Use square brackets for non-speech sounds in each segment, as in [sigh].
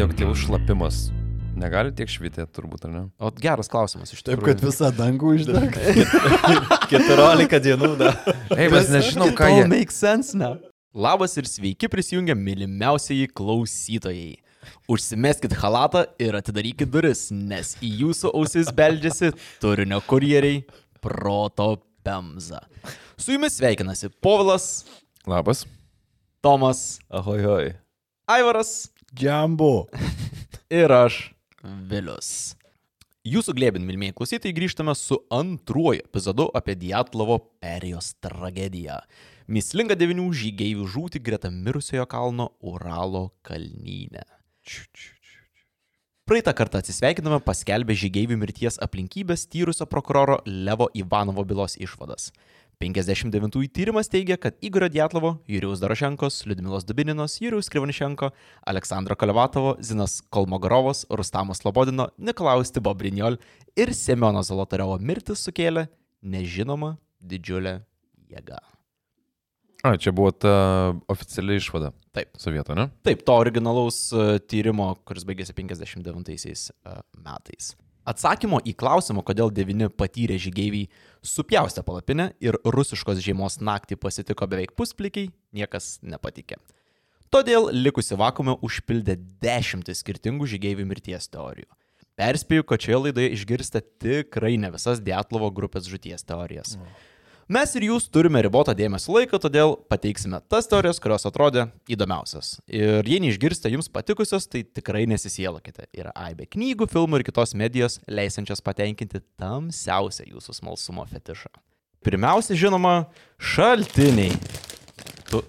Radioaktyvus šlapimas. Negali tiek švitėti turbūt, ar ne? O geras klausimas iš Taip, tikrųjų. kad visą dangų išdeg. 14 [laughs] dienų, da. Ei, mes nežinom, ką jie. make sense now. Labas ir sveiki prisijungę mylimiausiai klausytojai. Užsimeskit halatą ir atidarykit duris, nes į jūsų ausis beldžiasi turinio kurjeriai Proto Pemza. Su jumis sveikinasi Povilas, Labas. Tomas, Ahoj, hoj. Aivaras Džambo. [laughs] ir aš Vilius. Jūsų glėbin, mylimiai klausytojai, grįžtame su antruoju epizodu apie Dietlovo perijos tragediją. Mislinga devinių žygeivių žūti greta mirusiojo kalno Uralo kalnyne. Praeitą kartą atsisveikiname paskelbę žygeivių mirties aplinkybės tyrusio prokuroro Levo Ivanovo bylos išvadas. 59-ųjų tyrimas teigia, kad Igorio Dietlovo, Jurijaus Dorošenkos, Liudmilos Dubininos, Jurijaus Krivanišenko, Aleksandro Kalevatovo, Zinas Kolmogorovas, Rustamos Lobodino, Nikolaus Tibobrinjol ir Semiono Zolotarevo mirtis sukėlė nežinoma didžiulė jėga. A, čia buvo ta oficiali išvada. Taip. Sovietų, ne? Taip, to originalaus e, tyrimo, kuris baigėsi 59 e, metais. Atsakymo į klausimą, kodėl devyni patyrę žygeiviai supjaustė palapinę ir rusiškos žiemos naktį pasitiko beveik pusplikiai, niekas nepatikė. Todėl likusi vakume užpildė dešimtis skirtingų žygeivių mirties teorijų. Perspėju, kad šioje laidoje išgirsite tikrai ne visas Dietlovo grupės žuties teorijas. Mes ir jūs turime ribotą dėmesio laiką, todėl pateiksime tas teorijas, kurios atrodė įdomiausios. Ir jei neišgirsite jums patikusios, tai tikrai nesisielokite. Yra aibė knygų, filmų ir kitos medijos, leisančios patenkinti tamsiausią jūsų smalsumo fetišą. Pirmiausia, žinoma, šaltiniai. Tu,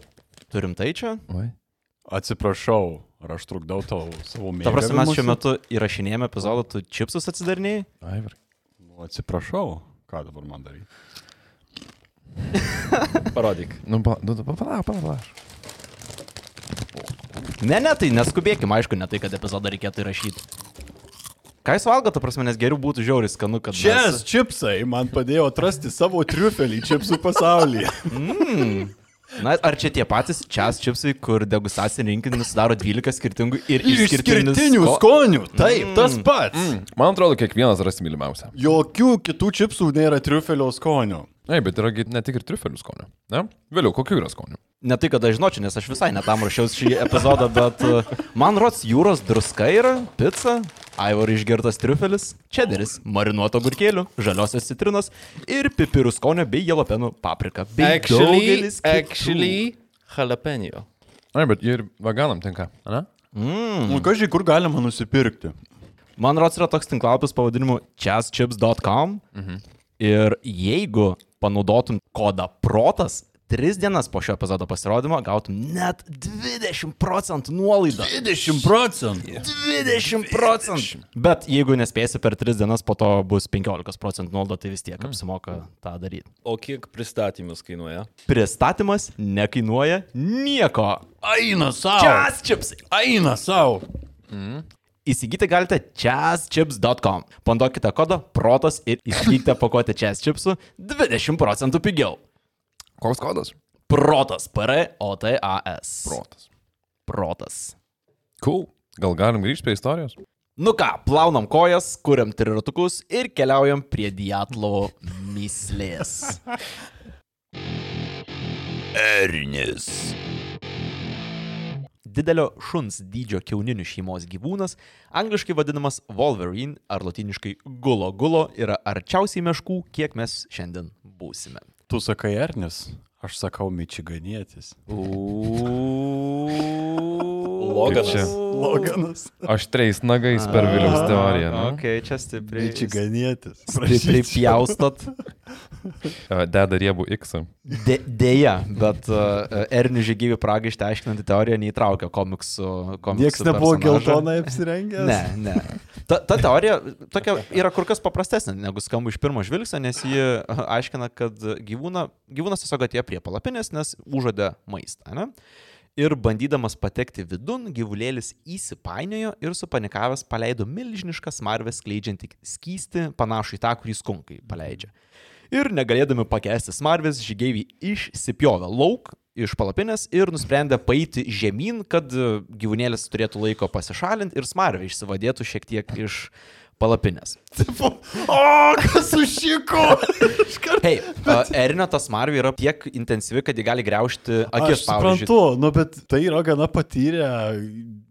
turim tai čia? Oi. Atsiprašau, ar aš trukdau tau savo mėgą. Ta prasme, mes šiuo metu įrašinėjame epizodą, tu čipsus atsidarniai? Aivar. Nu, atsiprašau, ką dabar man daryti? [laughs] Parodyk. Nu, pa, nu, pa, palauk, palauk. Ne, ne, tai neskubėkime, aišku, ne tai, kad epizodą reikėtų įrašyti. Ką jūs valgote, ta prasme, nes geriau būtų žiauriai skanu, kad... Čias, čipsai, man padėjo atrasti savo triufelį čipsų pasaulyje. [laughs] Mm. Na, ar čia tie patys čias čipsai, kur degustacinį rinkinį sudaro 12 skirtingų ir išskirtinių sko- skonių, taip, tas pats. Man atrodo, kiekvienas ras mylimiausią. Jokių kitų čipsų nėra triufelio skonio. Ei, bet yra ne tik ir triufelių skonio. Ne? Vėliau, kokių yra skonių? Ne tai, kad aš žinočiau, nes aš visai netam ruošiausi šį epizodą, bet uh, man rots jūros druska yra, pica, Aivor išgertas triufelis, čederis, marinuoto gurkėlių, žaliosios citrinos ir pipirų skonio bei jalapenų paprika. Bei daugelis kitų. jalapeno. Ai, bet ir veganam tinka, ne? Mm. Nu, kažkai, kur galima nusipirkti? Man rots yra toks tinklapis pavadinimu chesschips.com. Mhm. Ir jeigu panaudotum kodą protas, tris dienas po šio epizodo pasirodymo gautum net 20 procentų nuolaidą. 20 procentų. 20 procentų. Bet jeigu nespėsi per 3 dienas, po to bus 15 procentų nuolaida, tai vis tiek apsimoka tą daryti. O kiek pristatymus kainuoja? Pristatymas nekainuoja nieko. Aina savo. Just chips. Aina savo. Įsigyti galite chesschips.com. Pandokite kodą protas ir įsigykite pakuotę chess chipsų 20 procentų pigiau. Koks kodas? Protas. P-R-O-T-A-S. Protas. Protas. Cool. Gal galim grįžti prie istorijos? Nu ką, plaunam kojas, kuriam triratukus ir keliaujam prie Diatlovo myslės. Ernis. Didelio šuns dydžio keuninių šeimos gyvūnas, angliškai vadinamas Wolverine ar latiniškai gulo gulo, yra arčiausiai meškų, kiek mes šiandien būsime. Tu sakai Ernis, aš sakau Mičiganietis. Loganas. čia? Loganas. Aštriais nagais per Viliaus teoriją. Nu? Ok, čia stipriai. Mičiganietis. Stipriai pjaustot. A, Deda riebų X. De, deja, bet uh, Ernių žygyvių pragaištę aiškinanti teorija neįtraukia komiksų. komiksų Niekas nebuvo geltonai apsirengęs. Ne, ne. Ta, ta teorija tokia yra kur kas paprastesnė negu skamba iš pirmo žvilgsnio, nes ji aiškina, kad gyvūna, gyvūnas tiesiog atėjo prie palapinės, nes užuodė maistą. Ne? Ir bandydamas patekti vidun, gyvulėlis įsipainiojo ir supanikavęs paleido milžinišką smarvę skleidžiantį skysti, panašų į tą, kurį skunkai paleidžia. Ir negalėdami pakęsti smarvės, žygeiviai išsipjovė lauk iš palapinės ir nusprendė paeiti žemyn, kad e, gyvūnėlis turėtų laiko pasišalinti ir smarvė išsivadėtų šiek tiek iš palapinės. [laughs] Tipo, o, kas sušiko? Hei, uh, Erinio ta smarvė yra tiek intensyvi, kad ji gali greušti akis, Aš suprantu, nu, bet tai yra gana patyrę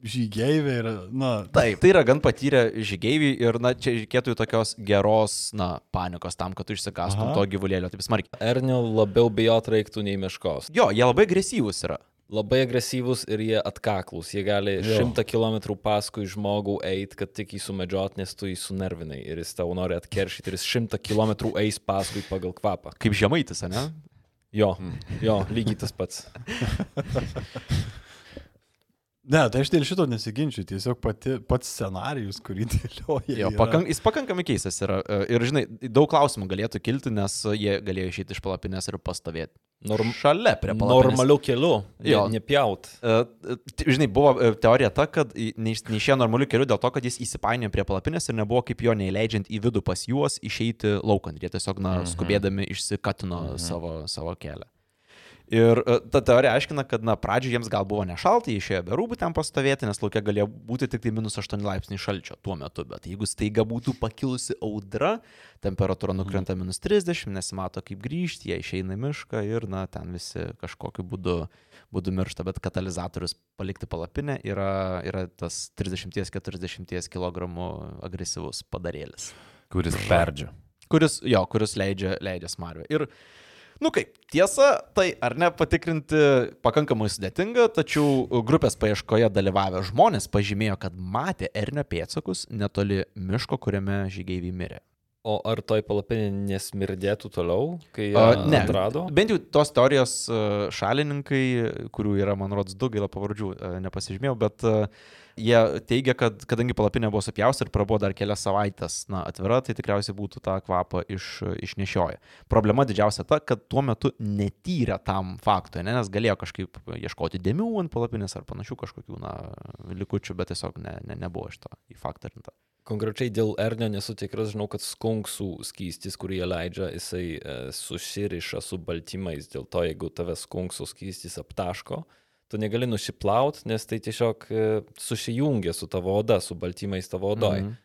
žygeiviai ir, na, Taip, tai yra gan patyrę žygeiviai ir, na, čia reikėtų tokios geros, na, panikos tam, kad tu išsigastum Aha. to gyvulėlio taip smarkiai. Ernio labiau bijot reiktų nei meškos. Jo, jie labai agresyvūs yra. Labai agresyvūs ir jie atkaklus. Jie gali šimtą kilometrų paskui žmogų eiti, kad tik jį sumedžiot, nes tu jį sunervinai. Ir jis tau nori atkeršyti ir jis šimtą kilometrų eis paskui pagal kvapą. Kaip žemaitis, ne? Jo, jo, lygiai tas pats. [laughs] ne, tai aš dėl šito nesiginčiu, tiesiog pati, pats scenarijus, kurį [laughs] dėlioja. Jo, pakank, jis pakankamai keistas yra. E, Ir, žinai, daug klausimų galėtų kilti, nes jie galėjo išeiti iš palapinės ir pastovėti. Norm- Šalia prie palapinės. Normaliu keliu. Jo. Jo. Nepjaut. E, Žinai, buvo e, teorija ta, kad neišėjo normaliu keliu dėl to, kad jis įsipainiojo prie palapinės ir nebuvo kaip jo neįleidžiant į vidų pas juos išeiti laukant. Jie tiesiog, na, skubėdami išsikatino savo, savo kelią. Ir e, ta teorija aiškina, kad, na, pradžioje jiems gal buvo nešalta, jie išėjo be rūbų ten pastovėti, nes laukia galėjo būti tik tai minus 8 laipsniai šalčio tuo metu, bet jeigu staiga būtų pakilusi audra, temperatūra nukrenta minus 30, nesimato kaip grįžti, jie išeina į mišką ir, na, ten visi kažkokiu būdu, būdu miršta, bet katalizatorius palikti palapinę yra, yra tas 30-40 kg agresyvus padarėlis Kuris perdžia. kuris, jo, kuris leidžia, leidžia smarvę. Ir, nu kaip, tiesa, tai ar ne patikrinti pakankamai sudėtinga, tačiau grupės paieškoje dalyvavę žmonės pažymėjo, kad matė Ernio pėdsakus netoli miško, kuriame žygeiviai mirė. O ar toj palapinė nesmirdėtų toliau, kai ją A, ne. atrado? Bent jau tos teorijos šalininkai, kurių yra, man rodos, du gaila pavardžių, nepasižymėjau, bet e, jie teigia, kad kadangi palapinė buvo supjausta ir prabuvo dar kelias savaitės na, atvira, tai tikriausiai būtų tą kvapą iš, išnešioję. Problema didžiausia ta, kad tuo metu netyrė tam faktui, ne, nes galėjo kažkaip ieškoti dėmių ant palapinės ar panašių kažkokių na, likučių, bet tiesiog ne, ne, nebuvo iš to įfaktorinta. Konkrečiai dėl Ernio nesu tikras, žinau, kad skunksų skystis, kurį jie leidžia, jisai e, susiriša su baltymais. Dėl to, jeigu tave skunksų skystis aptaško, tu negali nusiplaut, nes tai tiesiog e, susijungia su tavo oda, su baltymais tavo odoj. Mhm.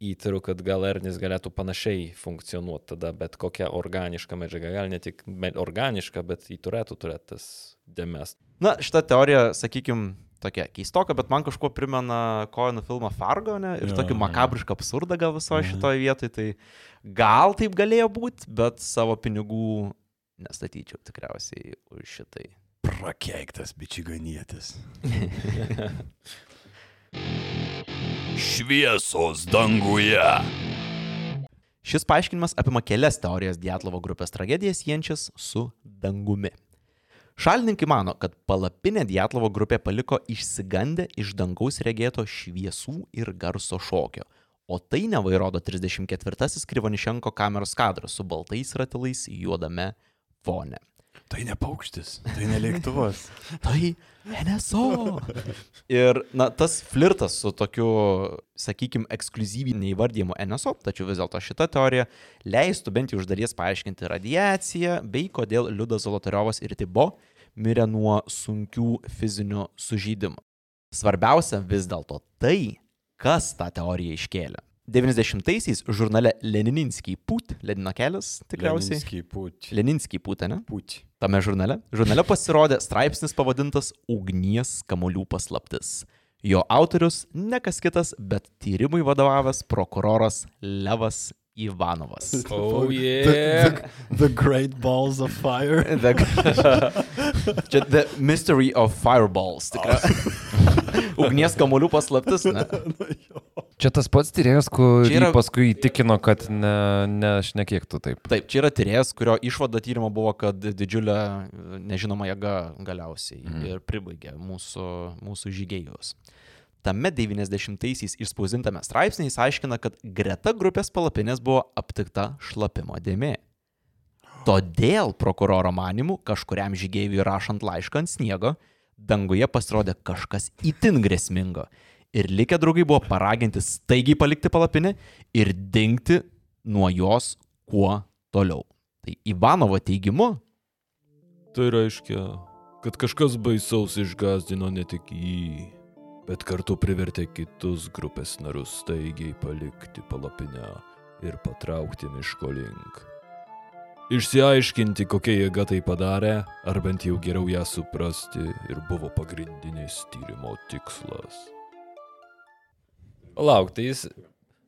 Įtariu, kad gal Ernis galėtų panašiai funkcionuoti tada, bet kokia organiška medžiaga, gal ne tik organiška, bet jį turėtų turėti tas dėmes. Na, šita teorija, sakykime, tokia keistoka, bet man kažkuo primena Koino filmą Fargo, ne? Ir Jo, tokį makabrišką absurdą gal visoje Mhm. šitoje vietoje, tai gal taip galėjo būti, bet savo pinigų nestatyčiau tikriausiai už šitai. Prakeiktas bičiganietis. Šviesos danguje. Šis paaiškinimas apima kelias teorijas Dietlovo grupės tragedijas siejančias su dangumi. Šalininkai mano, kad palapinę Dietlovo grupė paliko išsigandę iš dangaus regėto šviesų ir garso šokio, o tai nevairodo 34-asis Krivonišenko kameros kadras su baltais ratilais juodame fone. Tai ne paukštis, tai ne lėktuvas. [laughs] Tai NSO. [laughs] Ir, na, tas flirtas su tokiu, sakykime, ekskluzyviai neįvardymu NSO, tačiau vis dėlto šita teorija leistų bent jau iš dalies paaiškinti radiaciją, bei kodėl Liudas Zolotariovas ir Tibo mirė nuo sunkių fizinių sužydimų. Svarbiausia vis dėlto tai, kas tą teoriją iškėlė. 90-aisiais žurnale Lenininskiai Put, Lenino kelias tikriausiai. Leninskiai put. Leninskiai Put, ne? Put. Tame žurnale. Žurnale pasirodė straipsnis pavadintas Ugnies kamolių paslaptis. Jo autorius nekas kitas, bet tyrimui vadovavęs prokuroras Levas Ivanovas. [laughs] Oh, The, yeah. the, the Great Balls of Fire. [laughs] The, čia [laughs] The Mystery of Fireballs. Tikra. Ugnies kamolių paslaptis. Ne? Čia tas pats tyrėjas, kurį yra- paskui įtikino, kad ne, ne aš nekiektų taip. Taip, čia yra tyrėjas, kurio išvada tyrimo buvo, kad didžiulė nežinoma jėga galiausiai Mhm. ir pribaigė mūsų, mūsų žygėjus. Tame 90-aisiais išspausdintame straipsnėje jis aiškina, kad greta grupės palapinės buvo aptikta šlapimo dėmė. Todėl prokuroro manimu kažkuriam žygėjui rašant laišką ant sniego, danguje pasirodė kažkas itin grėsmingo. Ir likę draugai buvo paraginti staigiai palikti palapinę ir dingti nuo jos kuo toliau. Tai Ivanovo teigimu, Tai reiškia, kad kažkas baisaus išgazdino ne tik jį, bet kartu privertė kitus grupės narus staigiai palikti palapinę ir patraukti miško link. Išsiaiškinti, kokia jėga tai padarė, ar bent jau geriau ją suprasti ir buvo pagrindinis tyrimo tikslas. Lauk, tai jis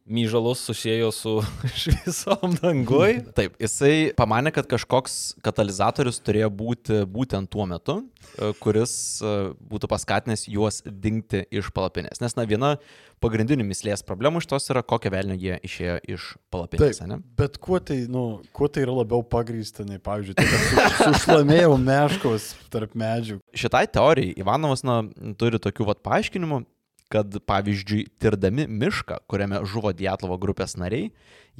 myžalus sušėjo su [laughs] šviesom dangui. Taip, jisai pamanė, kad kažkoks katalizatorius turėjo būti būtent tuo metu, e, kuris e, būtų paskatinęs juos dingti iš palapinės. Nes, na, viena pagrindinių mislės problemų iš tos yra, kokią velnę jie išėjo iš palapinės, Taip, ne? bet kuo tai, nu, kuo tai yra labiau pagrįsta, nei, pavyzdžiui, tai, kad su- [laughs] sušlamėjau meškos tarp medžių. Šitai teorijai Ivanovas, na, turi tokių vat paaiškinimų, kad, pavyzdžiui, tirdami mišką, kuriame žuvo Dietlovo grupės nariai,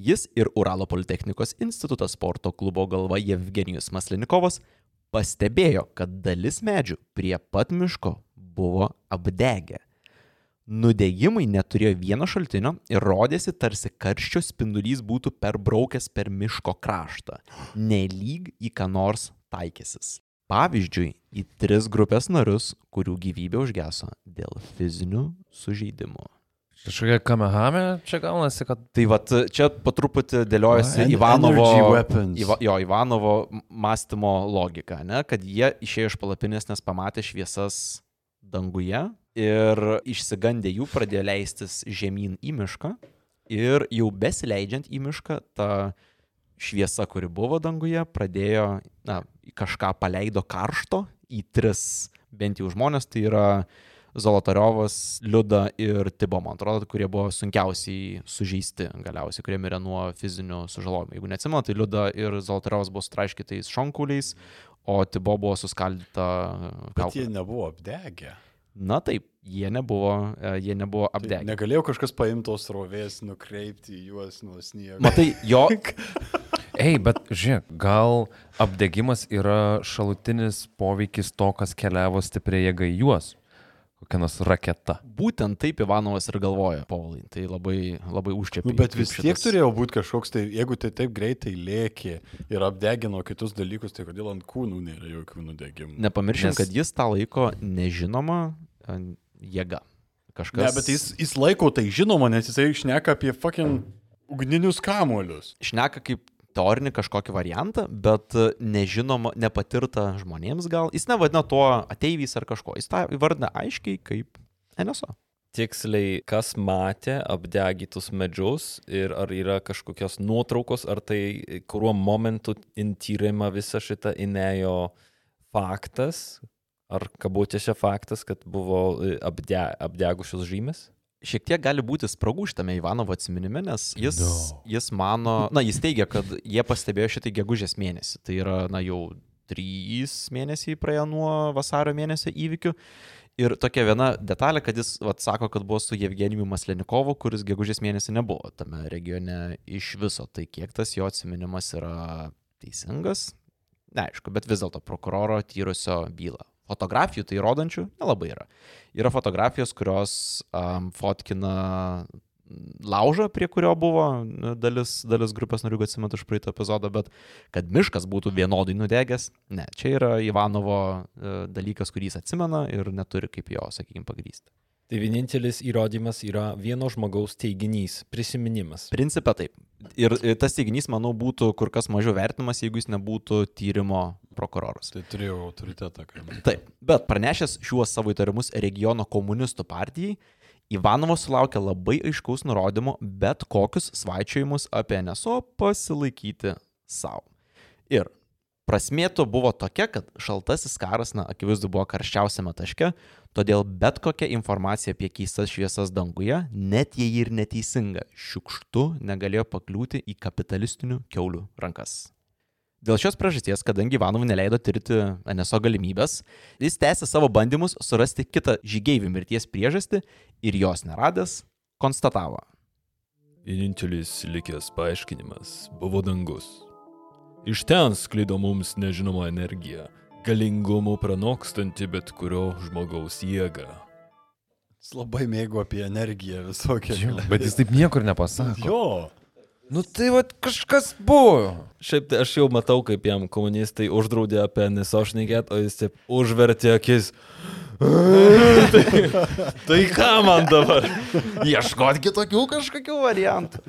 jis ir Uralo Politechnikos instituto sporto klubo galva Jevgenijus Maslinikovas pastebėjo, kad dalis medžių prie pat miško buvo apdegę. Nudegimai neturėjo vieno šaltinio ir rodėsi, tarsi karščio spindulys būtų perbraukęs per miško kraštą, nelyg į ką nors taikėsis. Pavyzdžiui, į tris grupės narius, kurių gyvybė užgeso dėl fizinių sužeidimų. Kažkokia kamehame čia gaunasi, kad Tai vad čia patruputį dėliojasi En- Ivanovo. Iva, jo, Ivanovo mąstymo logika, ne? kad jie išėjo iš palapinės, nes pamatė šviesas danguje ir išsigandę jų pradėjo leistis žemyn į mišką ir jau besileidžiant į mišką, ta šviesa, kuri buvo danguje, pradėjo, na, kažką paleido karšto į tris bent jau žmonės, tai yra Zolotariovas, Liuda ir Tibo, man atrodo, kurie buvo sunkiausiai sužeisti galiausiai, kurie mirė nuo fizinių sužalojimų. Jeigu neatsimenu, tai Liuda ir Zolotariovas buvo sutraiškytais šonkuliais, o Tibo buvo suskaldyta Bet jie nebuvo apdegę. Na taip, jie nebuvo, e, jie nebuvo Tai apdegę. negalėjo kažkas paimti tos rovės, nukreipti juos nuo sniego. Matai, jo, [laughs] Ei, bet žiūrėk, gal apdegimas yra šalutinis poveikis to, kas keliavo stipriai jėga į juos. Kokia nors raketa. būtent taip Ivanovas ir galvoja, Paulai. Tai labai, labai užčiapi. Nu, bet vis tiek turėjo būti kažkoks, tai jeigu tai taip greitai lėkė ir apdegino kitus dalykus, tai kodėl ant kūnų nėra jokių nudegimų? Nepamirškim, Nes- kad jis tą laiko nežinoma e, jėga. Kažkas. Ne, bet jis, jis laiko tai žinoma, nes jisai išneka apie fucking ugninius kamuolius. šneka kaip teorinį kažkokį variantą, bet e, nežinoma, nepatirta žmonėms gal. Jis nevadina tuo ateiviais ar kažko. Jis tą įvardina aiškiai kaip NSO. Tiksliai, kas matė apdegytus medžius ir ar yra kažkokios nuotraukos, ar tai kuriuo momentu in tyrimą visą šitą įnėjo faktas, ar kabutėse faktas, kad buvo e, apde, apdegusios žymės? Šiek tiek gali būti spragų šitame Ivanovo atsiminime, nes jis, No. jis mano, na, jis teigia, kad jie pastebėjo šitai gegužės mėnesį. Tai yra, na, jau trys mėnesiai praėjo nuo vasario mėnesio įvykių. Ir tokia viena detalė, kad jis vat, sako, kad buvo su Jevgenijumi Maslenikovu, kuris gegužės mėnesį nebuvo tame regione iš viso. Tai kiek tas jo atsiminimas yra teisingas, neaišku, bet vis dėlto prokuroro tyrusio bylą. Fotografijų tai rodančių nelabai yra. Yra fotografijos, kurios um, fotkina laužą, prie kurio buvo nu, dalis, dalis grupės narių, atsimenu iš praeito epizodo, bet kad miškas būtų vienodai nudegęs, ne, čia yra Ivanovo e, dalykas, kurį jis atsimena ir neturi kaip jo, sakykime, pagrysti. Tai vienintelis įrodymas yra vieno žmogaus teiginys, prisiminimas. Principė taip. Ir tas teiginys, manau, būtų kur kas mažiau vertinamas, jeigu jis nebūtų tyrimo prokuroras. Tai turėjau autoritetą. Kai... Taip, bet pranešęs šiuos savo įtarimus regiono komunistų partijai, Ivanovas sulaukė labai aiškaus nurodymo bet kokius svaičiojimus apie NSO pasilaikyti savo. Ir prasmė to buvo tokia, kad šaltasis karas, na, akivaizdu, buvo karščiausiame taške, todėl bet kokia informacija apie keistas šviesas danguje, net jei ir neteisinga, šiukštu negalėjo pakliūti į kapitalistinių keulių rankas. Dėl šios priežasties, kadangi Ivanovui neleido tirti NSO galimybės, jis tęsė savo bandymus surasti kitą žygeivių mirties priežastį ir jos neradęs, konstatavo. Vienintelis likęs paaiškinimas buvo dangus. Iš ten sklido mums nežinoma energija, galingumu pranokstanti bet kurio žmogaus jėgą. Jis labai mėgo apie energiją visokią. Bet jis taip niekur nepasako. Jo. Nu tai va kažkas buvo. Šiaip tai aš jau matau, kaip jam komunistai uždraudė apie NSO šnekėt, o jis taip užvertė akis. [laughs] tai, tai ką man dabar? Ieškot kitokių kažkokių variantų.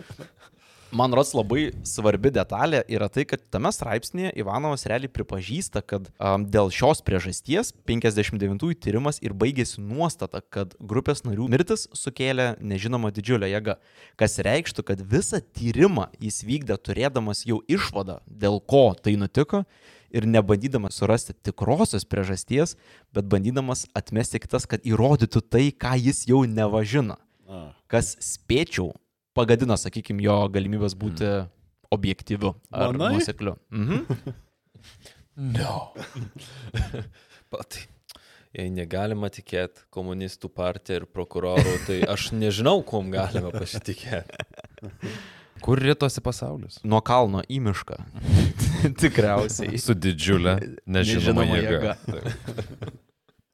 Man rods labai svarbi detalė yra tai, kad tame straipsnėje Ivanovas realiai pripažįsta, kad um, dėl šios priežasties 59-ųjų tyrimas ir baigėsi nuostata, kad grupės narių mirtis sukėlė nežinoma didžiulę jėgą. Kas reikštų, kad visą tyrimą jis vykdė turėdamas jau išvadą, dėl ko tai nutiko ir nebandydamas surasti tikrosios priežasties, bet bandydamas atmesti kitas, kad įrodytų tai, ką jis jau nevažina. A. Kas spėčiau pagadino, sakykime, jo galimybės būti objektyviu ar Manai? nusekliu. Mhm. [laughs] No. Pat. Jei negalima tikėti komunistų partiją ir prokurorų, tai aš nežinau, kuom galima pasitikėti. Kur rytosi pasaulis? Nuo kalno į mišką. [laughs] Tikriausiai. Su didžiulė nežinoma Nežinoma jėga. jėga.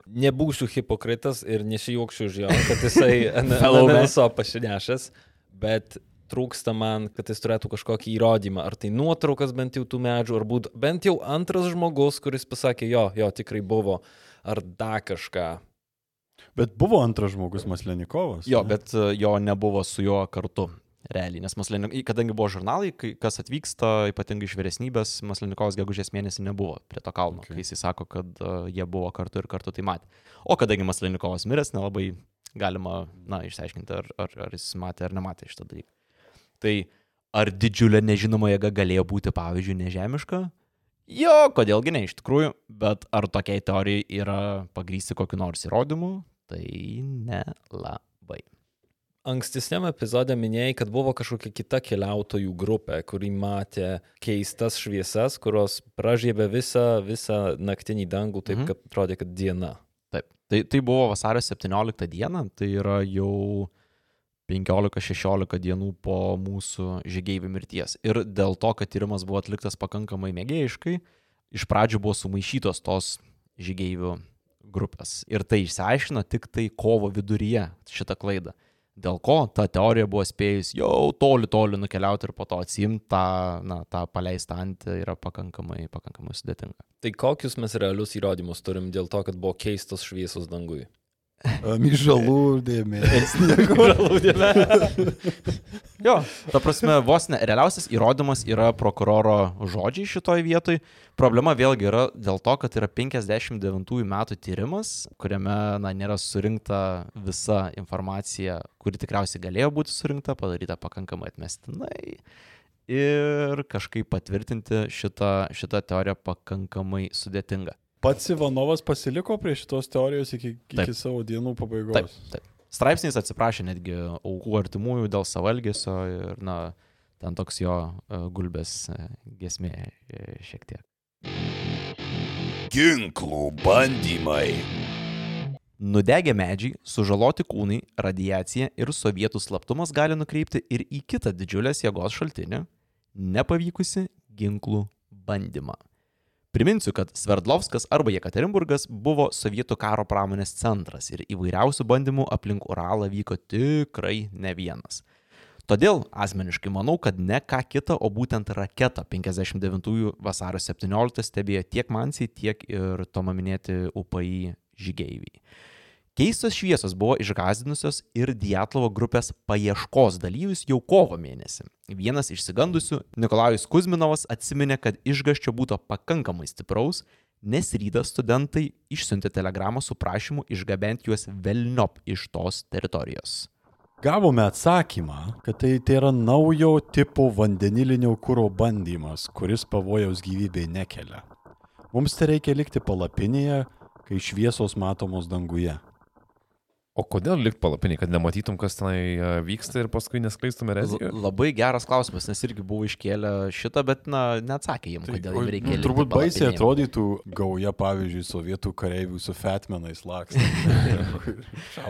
Nebūsiu hipokritas ir nesijuokšiu už jo, kad jisai. [laughs] NSO pasinešęs, bet trūksta man, kad jis turėtų kažkokį įrodymą, ar tai nuotraukas bent jau tų medžių, ar būt bent jau antras žmogus, kuris pasakė, jo, jo, tikrai buvo, ar dar kažką. Bet buvo antras žmogus Maslenikovas. Jo, ne? bet e, jo nebuvo su juo kartu. Realiai, nes Maslenik... kadangi buvo žurnalai, kai kas atvyksta, ypatingai iš vyresnybės, Maslenikovas gegužės mėnesį nebuvo prie to kalno, Okay. kai jisai sako, kad uh, jie buvo kartu ir kartu tai matė. O kadangi Maslenikovas miręs, nelabai galima, na, išsiaiškinti, ar, ar, ar jis matė ar nematė šitą dalyką. Tai ar didžiulė nežinoma jėga galėjo būti, pavyzdžiui, nežemiška? Jo, kodėlgi ne iš tikrųjų, bet ar tokiai teorijai yra pagrysti kokiu nors įrodymu, tai nelabai. Ankstesniam epizode minėjai, kad buvo kažkokia kita keliautojų grupė, kuri matė keistas šviesas, kurios pražiebė visą, visą naktinį dangų, taip Mhm. kad atrodė, kad diena. Taip. Tai, tai buvo vasario 17 diena, tai yra jau 15-16 dienų po mūsų žygeivių mirties. Ir dėl to, kad tyrimas buvo atliktas pakankamai mėgėjiškai, iš pradžių buvo sumaišytos tos žygeivių grupės. Ir tai išsiaiškino tik tai kovo viduryje šitą klaidą. Dėl ko ta teorija buvo spėjus jau toli, toli nukeliauti ir po to atsimti tą, na, tą paleistą antį yra pakankamai, pakankamai sudėtinga. Tai kokius mes realius įrodymus turim dėl to, kad buvo keistos šviesos dangui? Myžalų dėmesys. Jo, ta prasme, vos ne, realiausias įrodymas yra prokuroro žodžiai šitoj vietoj. Problema vėlgi yra dėl to, kad yra 59 metų tyrimas, kuriame, na, nėra surinkta visa informacija, kuri tikriausiai galėjo būti surinkta, padaryta pakankamai atmestinai. Ir kažkaip patvirtinti šitą, šitą teoriją pakankamai sudėtinga. Pats Ivanovas pasiliko prie šitos teorijos iki, iki Taip. savo dienų pabaigos. Taip, taip. Straipsnis atsiprašė netgi aukų artimųjų dėl savo elgesio ir, na, ten toks jo e, gulbės e, gesmė e, šiek tiek. Ginklų bandymai. Nudegę medžiai, sužaloti kūnai, radiacija ir sovietų slaptumas gali nukreipti ir į kitą didžiulės jėgos šaltinį - nepavykusi ginklų bandymą. Priminsiu, kad Sverdlovskas arba Jekaterinburgas buvo sovietų karo pramonės centras ir įvairiausių bandymų aplink Uralą vyko tikrai ne vienas. Todėl asmeniškai manau, kad ne ką kitą, o būtent raketą 59 vasario 17 stebėjo tiek Mansiai, tiek ir Tomo minėti UPI žygeiviai. Keistos šviesos buvo išgazinusios ir Dietlovo grupės paieškos dalyvius jau kovo mėnesį. Vienas išsigandusių, Nikolajus Kuzminovas, atsiminė, kad išgaščio būtų pakankamai stipraus, nes rytą studentai išsiuntė telegramą su prašymu išgabenti juos velniop iš tos teritorijos. Gavome atsakymą, kad tai, tai yra naujo tipo vandenilinio kūro bandymas, kuris pavojaus gyvybei nekelia. Mums tai reikia likti palapinėje, kai šviesos matomos danguje. O kodėl likt palapiniai, kad nematytum, kas tenai e, vyksta ir paskui neskleistum L ereziją? labai geras klausimas, nes irgi buvo iškėlę šitą, bet, na, neatsakė jiems, kodėl o, jiems reikia. nu, likti turbūt baisiai atrodytų gauja, pavyzdžiui, sovietų kareivių su fetmenais [laughs] lakstant.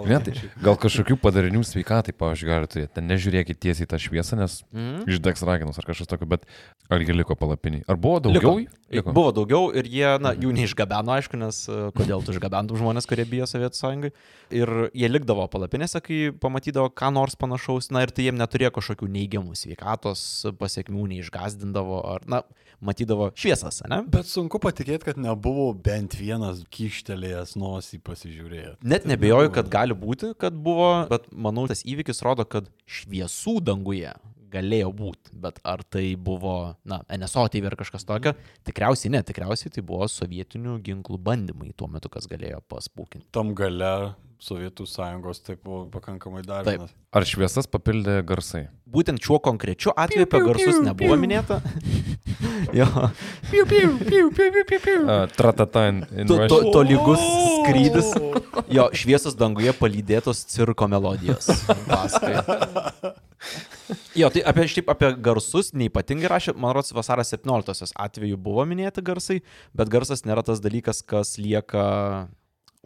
Ne, tai gal kažkokių padarinių sveikatai, pavyzdžiui, gali turėti. Ten nežiūrėkit tiesiai tą šviesą, nes Mhm. išdegs raginus ar kažkas tokio, bet ar jie liko palapiniai? Ar buvo daugiau? Liko. Buvo daugiau ir jie, na, jų neišgabeno, aišku, nes e, kodėl tu išgabentum žmonės, kurie bijo Sovietų sąjungai. Ir jie likdavo palapinėse, kai pamatydavo ką nors panašaus, na ir tai jiem neturėjo kažkokių neigiamų sveikatos pasiekmių, neišgazdindavo, ar, na, matydavo šviesas, ne? Bet sunku patikėti, kad nebuvo bent vienas kištelėjęs nosį pasižiūrėti. Net nebejoju, kad gali būti, kad buvo, bet manau, tas įvykis rodo, kad šviesų danguje galėjo būti, bet ar tai buvo, na, NSO TV ar kažkas tokio, tikriausiai ne, tikriausiai tai buvo sovietinių ginklų bandymai tuo metu, kas galėjo paspūkinti. Tam gale Sovietų sąjungos taip buvo pakankamai dar Taip. Ar šviesas papildė garsai? Būtent šiuo konkrečiu atveju apie garsus nebuvo minėta. [laughs] jo, Uh, Tratata in, in to, to, to lygus skrydis. Jo, šviesos danguje palydėtos cirko melodijos. [laughs] Paskui. Jo, tai apie, šiaip apie garsus neipatingai rašė, man rodos, vasario 17 atveju buvo minėti garsai, bet garsas nėra tas dalykas, kas lieka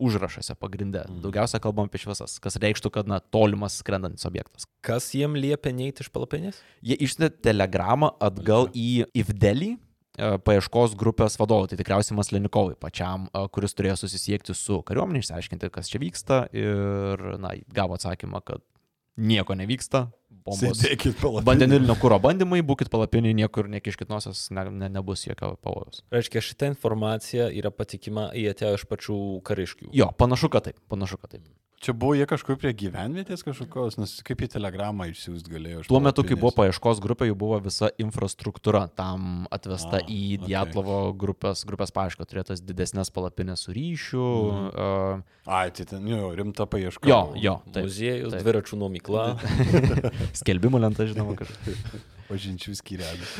užrašuose pagrindė. Daugiausia kalbam apie šviesas, kas reikštų, kad, na, tolimas skrendantis objektas. Kas jiem liepia neiti iš palapinės? Jie išsiuntė telegramą atgal į Ivdelį, e, paieškos grupės vadovui, tai tikriausiai Maslenikovui pačiam, e, kuris turėjo susisiekti su kariuomenė, išsiaiškinti, kas čia vyksta ir, na, gavo atsakymą, kad nieko nevyksta, bombos. Vandenilinio kūro bandymai, būkit palapiniai, niekur nekiškit nosios, ne, ne, nebus jokio pavojaus. Reiškia, šita informacija yra patikima, jie atėjo iš pačių kariškių. Jo, panašu, kad taip, panašu, kad taip. Čia buvo jie kažkur prie gyvenvietės kažkokios, nes kaip į telegramą išsiųst galėjo. Tuo metu, kai buvo paieškos grupė, jau buvo visa infrastruktūra tam atvesta A, į. Dietlovo grupės, grupės paiešką, turėtas didesnės palapinės su ryšiu. Mhm. Uh, Ai, tai ten, jo, rimta paieška. jo, jo, taip. Muziejus, taip. dviračių nuomykla. [laughs] Skelbimų lenta, žinoma, kažkaip. [laughs] Pažinčių skyrelį. [laughs]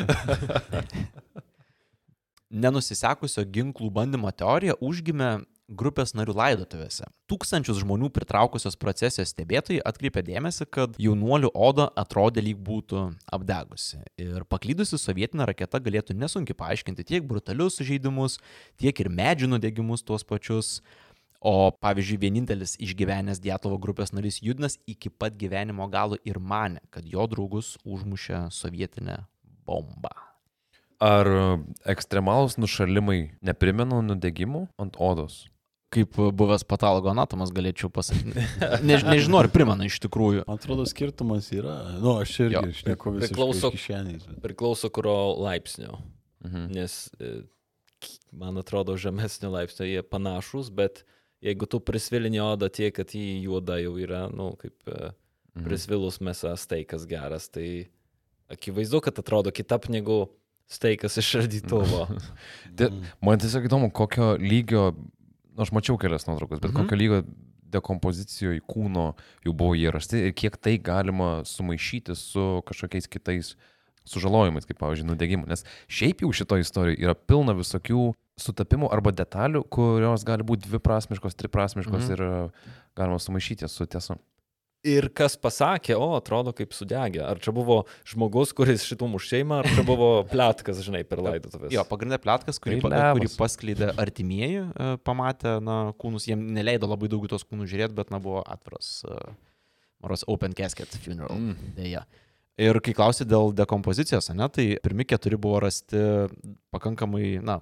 Nenusisekusio ginklų bandymo teorija užgimė grupės narių laidotuvėse. Tūkstančius žmonių pritraukusios procesijos stebėtojai atkreipė dėmesį, kad jaunuolių oda atrodė lyg būtų apdegusi. Ir paklydusi sovietinė raketa galėtų nesunkiai paaiškinti tiek brutalius sužeidimus, tiek ir medžių nudegimus tuos pačius. O pavyzdžiui, vienintelis išgyvenęs Dietlovo grupės narys Judnas iki pat gyvenimo galo ir mane, kad jo draugus užmušė sovietinė bomba. Ar ekstremalūs nušalimai neprimena nudegimų ant odos? Kaip buvęs patologo anatomas galėčiau pasakyti. [laughs] Ne, nežinau, ar primena iš tikrųjų. Man atrodo, skirtumas yra. Nu, aš irgi Jo, šneku visiškai priklauso-. Bet... Priklauso kurio laipsnio. Mhm. Nes, e, man atrodo, žemesnio laipsnio jie panašus, bet jeigu tu prisvilini odą tiek, kad jį juoda jau yra, nu, kaip e, Mhm. prisvilus mėsas steikas geras, tai akivaizdu, kad atrodo kitap negu steikas iš šaldytuvo. [laughs] Te- Man tiesiog įdomu, kokio lygio, aš mačiau kelias nuotraukas, bet Mhm. kokio lygio dekompozicijoje kūno jau buvo jie rasti ir kiek tai galima sumaišyti su kažkokiais kitais sužalojimais, kaip pavyzdžiui, nudegimu. Nes šiaip jau šitoje istorijoje yra pilna visokių sutapimų arba detalių, kurios gali būti dviprasmiškos, triprasmiškos Mhm. ir e, galima sumaišyti su tiesa. Ir kas pasakė, o atrodo kaip sudegė. Ar čia buvo žmogus, kuris šitų muš šeimą, ar čia buvo [laughs] plėtkas, žinai, per laidotuvės. Jo, pagrindė plėtkas, kurį, pa, kurį paskleidė artimieji, e, pamatė, na, kūnus, jiem neleido labai daug tos kūnus žiūrėti, bet, na, buvo atviras, maros, open casket funeral. Mm. Dėja. Ir kai klausė dėl dekompozicijos, ne, tai pirmi keturi buvo rasti pakankamai, na,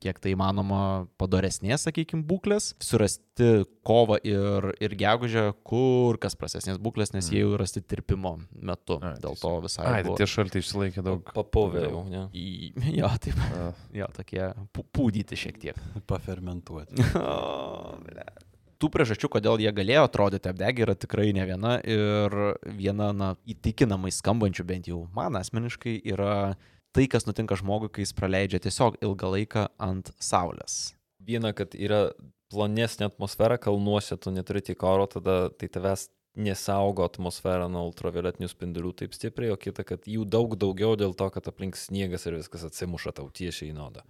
kiek tai įmanoma padoresnės, sakykime, būklės, surasti kovą ir, ir gegužę, kur kas prastesnės būklės, nes jie jau rasti tirpimo metu. Ai, Dėl to visai. Ai, tai buvo- tie šaltai išsilaikė daug. Papovė jau, ne? Į, jo, taip. A, [laughs] Jo, tokie pū- pūdyti šiek tiek. [laughs] Pafermentuoti. [laughs] O. Tų priežasčių, kodėl jie galėjo atrodyti apdegę, yra tikrai ne viena. Ir viena, na, įtikinamai skambančių, bent jau man asmeniškai, yra tai, kas nutinka žmogui, kai jis praleidžia tiesiog ilgą laiką ant saulės. Viena, kad yra plonesnė atmosfera kalnuose, tu neturi tiek oro, tada tai tavęs nesaugo atmosfera nuo ultravioletinių spindulių taip stipriai, o kita, kad jų daug daugiau dėl to, kad aplink sniegas ir viskas atsimuša tau tiesiai į naudą.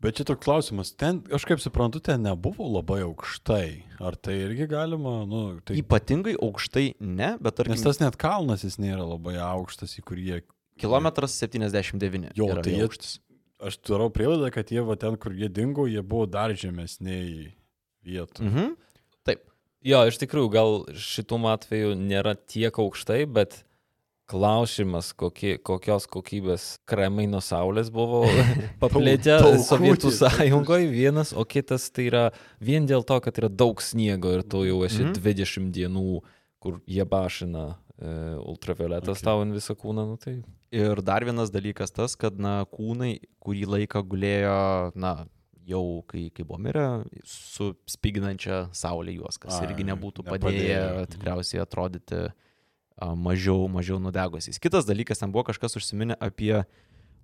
Bet čia toks klausimas, ten, aš kaip suprantu, ten nebuvo labai aukštai. Ar tai irgi galima, nu, tai... Ypatingai aukštai ne, bet tarkim, Nes tas net kalnas jis nėra labai aukštas, į kurį jie... kilometras 79. Jo, tai jie- aukštis. Aš darau prielaidą, kad jie va ten, kur jie dingo, jie buvo dar žemesniai vietų. Mhm. Jo, iš tikrųjų, gal šitų atveju nėra tiek aukštai, bet Klausimas, kokie, kokios kokybės kremai nuo saulės buvo [laughs] paplėtę. Sovietų sąjungoje vienas, o kitas tai yra vien dėl to, kad yra daug sniego ir tu jau esi Mhm. 20 dienų, kur jie bašina ultravioletas Okay. tau ant visą kūną, nu tai Ir dar vienas dalykas tas, kad, na, kūnai kurį laiką gulėjo, na, jau kai, kai buvo mirę, su spiginančia saulė juos, kas Ai, irgi nebūtų nepadėjo. padėję Mhm. tikriausiai atrodyti a, mažiau, mažiau nudegusiais. Kitas dalykas, ten buvo kažkas užsiminę apie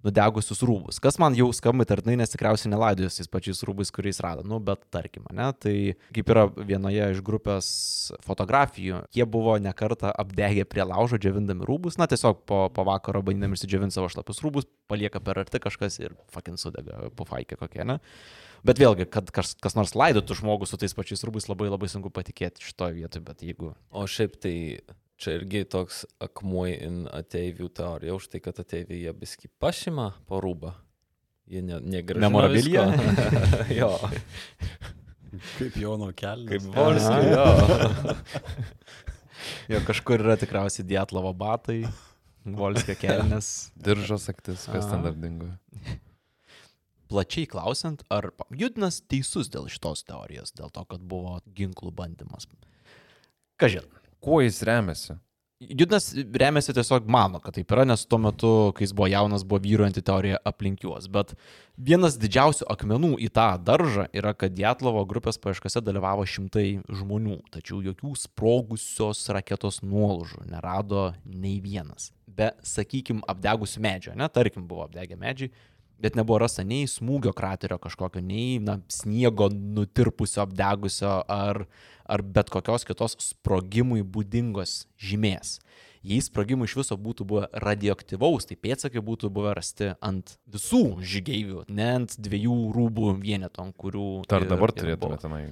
nudegusius rūbus, kas man jau skamba tarnai, nes tikriausiai nelaidojus tais pačiais rūbais, kuriais rado, nu, bet tarkim, ne, tai kaip yra vienoje iš grupės fotografijų, jie buvo nekarta apdegę prie laužo, džiavindami rūbus, na, tiesiog po, po vakaro bandydami išsidžiavinti savo šlapius rūbus, palieka per arti kažkas ir fucking sudega pufaikė kokia, ne. Bet vėlgi, kad kas, kas nors laidotų žmogų su tais pačiais rūbais, labai labai sunku patikėti šitoje vietoje, bet jeigu... O šiaip tai čia irgi toks akmuo in ateivių teorija, už tai, kad ateiviai jie biski pašima po rūbą. Jie ne, negražina Memorabiliją? visko. [laughs] jo, Kaip Jono kelias. kaip Volskio, Aha. jo. Jo, kažkur yra tikriausiai Dietlavo batai, Volskio kelnes. Diržos aktis, kas ten Aha. dar dingo. Plačiai klausiant, ar Judinas teisus dėl šitos teorijos, dėl to, kad buvo ginklų bandymas. Kažin. Kuo jis remiasi? Judinas remiasi tiesiog mano, kad taip yra, nes tuo metu, kai jis buvo jaunas, buvo vyruojanti teorija aplink juos. Bet vienas didžiausių akmenų į tą daržą yra, kad Dietlovo grupės paieškose dalyvavo šimtai žmonių, tačiau jokių sprogusios raketos nuolaužų nerado nei vienas. Be, sakykime, apdegusių medžio, ne, tarkim, buvo apdegę medžiai, bet nebuvo rasta nei smūgio kraterio kažkokio, nei na, sniego nutirpusio, apdegusio ar, ar bet kokios kitos sprogimui būdingos žymės. Jei sprogimų iš viso būtų buvę radioaktyvaus, tai pėtsakai būtų buvę rasti ant visų žygeivių, ne ant dviejų rūbų vienetų, ant kurių... Ar dabar turėtume tenai?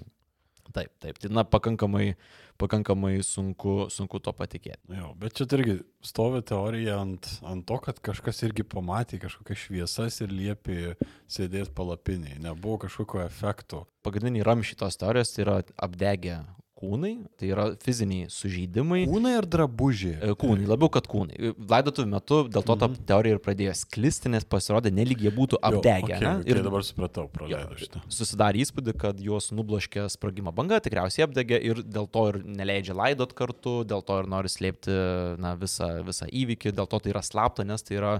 Taip, taip. Tai na, pakankamai, pakankamai sunku, sunku to patikėti. Jo, bet čia irgi stovi teorija ant, ant to, kad kažkas irgi pamatė kažkokias šviesas ir liepė sėdėti palapiniai. Nebuvo kažkokio efekto. Pagrindiniai ramšiai tos teorijos tai yra apdegę kūnai, tai yra fiziniai sužeidimai. Kūnai ar drabužiai? E, Kūnai, labiau kad kūnai. Laidotuvių metu dėl to ta Mhm. teorija ir pradėjo sklisti, nes pasirodė, nelyg jie būtų apdegę. Jo, ne? okay, ir dabar supratau, praleidau šitą. susidarė įspūdį, kad juos nubloškė sprogimo banga, tikriausiai apdegė ir dėl to ir neleidžia laidot kartu, dėl to ir nori slėpti na, visą, visą įvykį, dėl to tai yra slapta, nes tai yra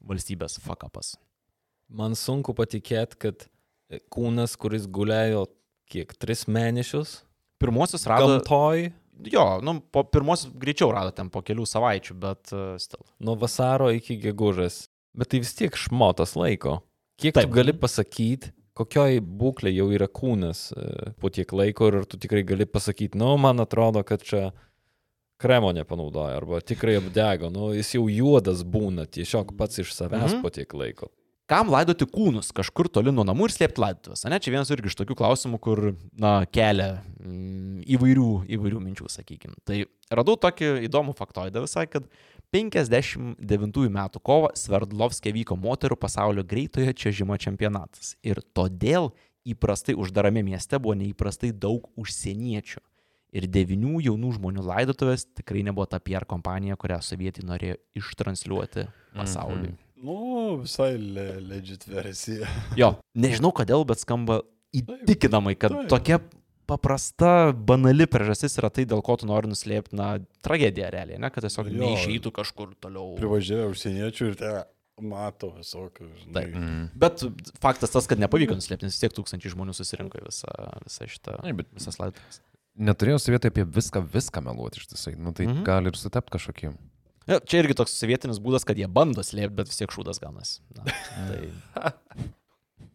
valstybės fakapas. Man sunku patikėti, kad kūnas, kuris gulėjo kiek, tris mėnesius Pirmosius rado. gamtoj, Jo, nu, po pirmosius greičiau rado ten po kelių savaičių, bet uh, stil. nuo vasaro iki gegužės. Bet tai vis tiek šmotas laiko. Kiek Taip. Tu gali pasakyti, kokioj būklė jau yra kūnas e, po tiek laiko ir tu tikrai gali pasakyti, nu, man atrodo, kad čia kremo nepanaudoja arba tikrai apdego, nu, jis jau juodas būna tiesiog pats iš savęs Mhm. po tiek laiko. Kam laidoti kūnus kažkur toli nuo namų ir slėpti laidotuvės? Ne, čia vienas irgi iš tokių klausimų, kur, na, kelia mm, įvairių, įvairių minčių, sakykime. Tai radau tokį įdomų faktoidą visai, kad 59 metų kovo Sverdlovskė vyko moterų pasaulio greitojo čiažimo čempionatas. Ir todėl įprastai uždarame mieste buvo neįprastai daug užsieniečių. Ir devinių jaunų žmonių laidotuvės tikrai nebuvo ta PR kompanija, kurią sovietai norėjo ištransliuoti pasauliui. Mhm. Nu, visai le, legit versija. Jo, nežinau kodėl, bet skamba įtikinamai, kad taip. tokia paprasta, banali priežastis yra tai, dėl ko tu nori nuslėpti, na, tragediją realiai, ne, kad tiesiog Jo. neišeitų kažkur toliau. Privažiavę užsieniečių ir te mato visokių. žinai. Taip. Mm. Bet faktas tas, kad nepavyko nuslėpti, nes tiek tūkstančiai žmonių susirinko visą, visą šitą, Ai, bet visas laidotuvės. Neturėjau sovietai apie viską, viską meluoti iš tiesai. Nu, tai Mhm. mhm. gali ir sutapti kažkokiem. Ja, Čia irgi toks sovietinis būdas, kad jie bando slėpti, bet vis tiek šūdas ganas. Na, tai [laughs]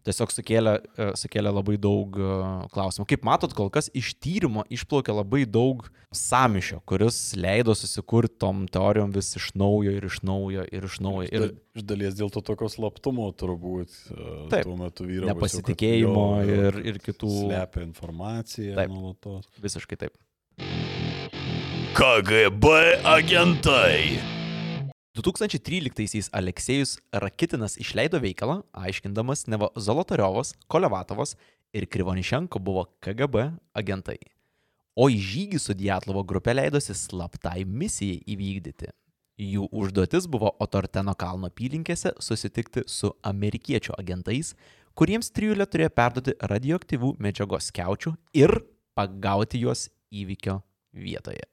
tiesiog sukėlė, e, sukėlė labai daug e, klausimų. Kaip matot, kol kas iš tyrimo išplaukė labai daug samišio, kuris leido susikurti tom teorijom vis iš naujo ir iš naujo ir iš naujo. Ir iš dalies dėl to tokio slaptumo turbūt e, Taip. tuo metu vyravo. nepasitikėjimo ir, ir kitų. Slepia informaciją Taip. nuolatos. Visiškai taip. KGB agentai. 2013-aisiais Aleksėjus Rakitinas išleido veikalą, aiškindamas, neva Zolotariovas, Kolevatovas ir Krivonišenko buvo KGB agentai. O į žygį su Dietlovo grupė leidosi slaptai misijai įvykdyti. Jų užduotis buvo Otorteno kalno apylinkėse susitikti su amerikiečių agentais, kuriems trijulė turėjo perduoti radioaktyvų medžiagos skiaučių ir pagauti juos įvykio vietoje.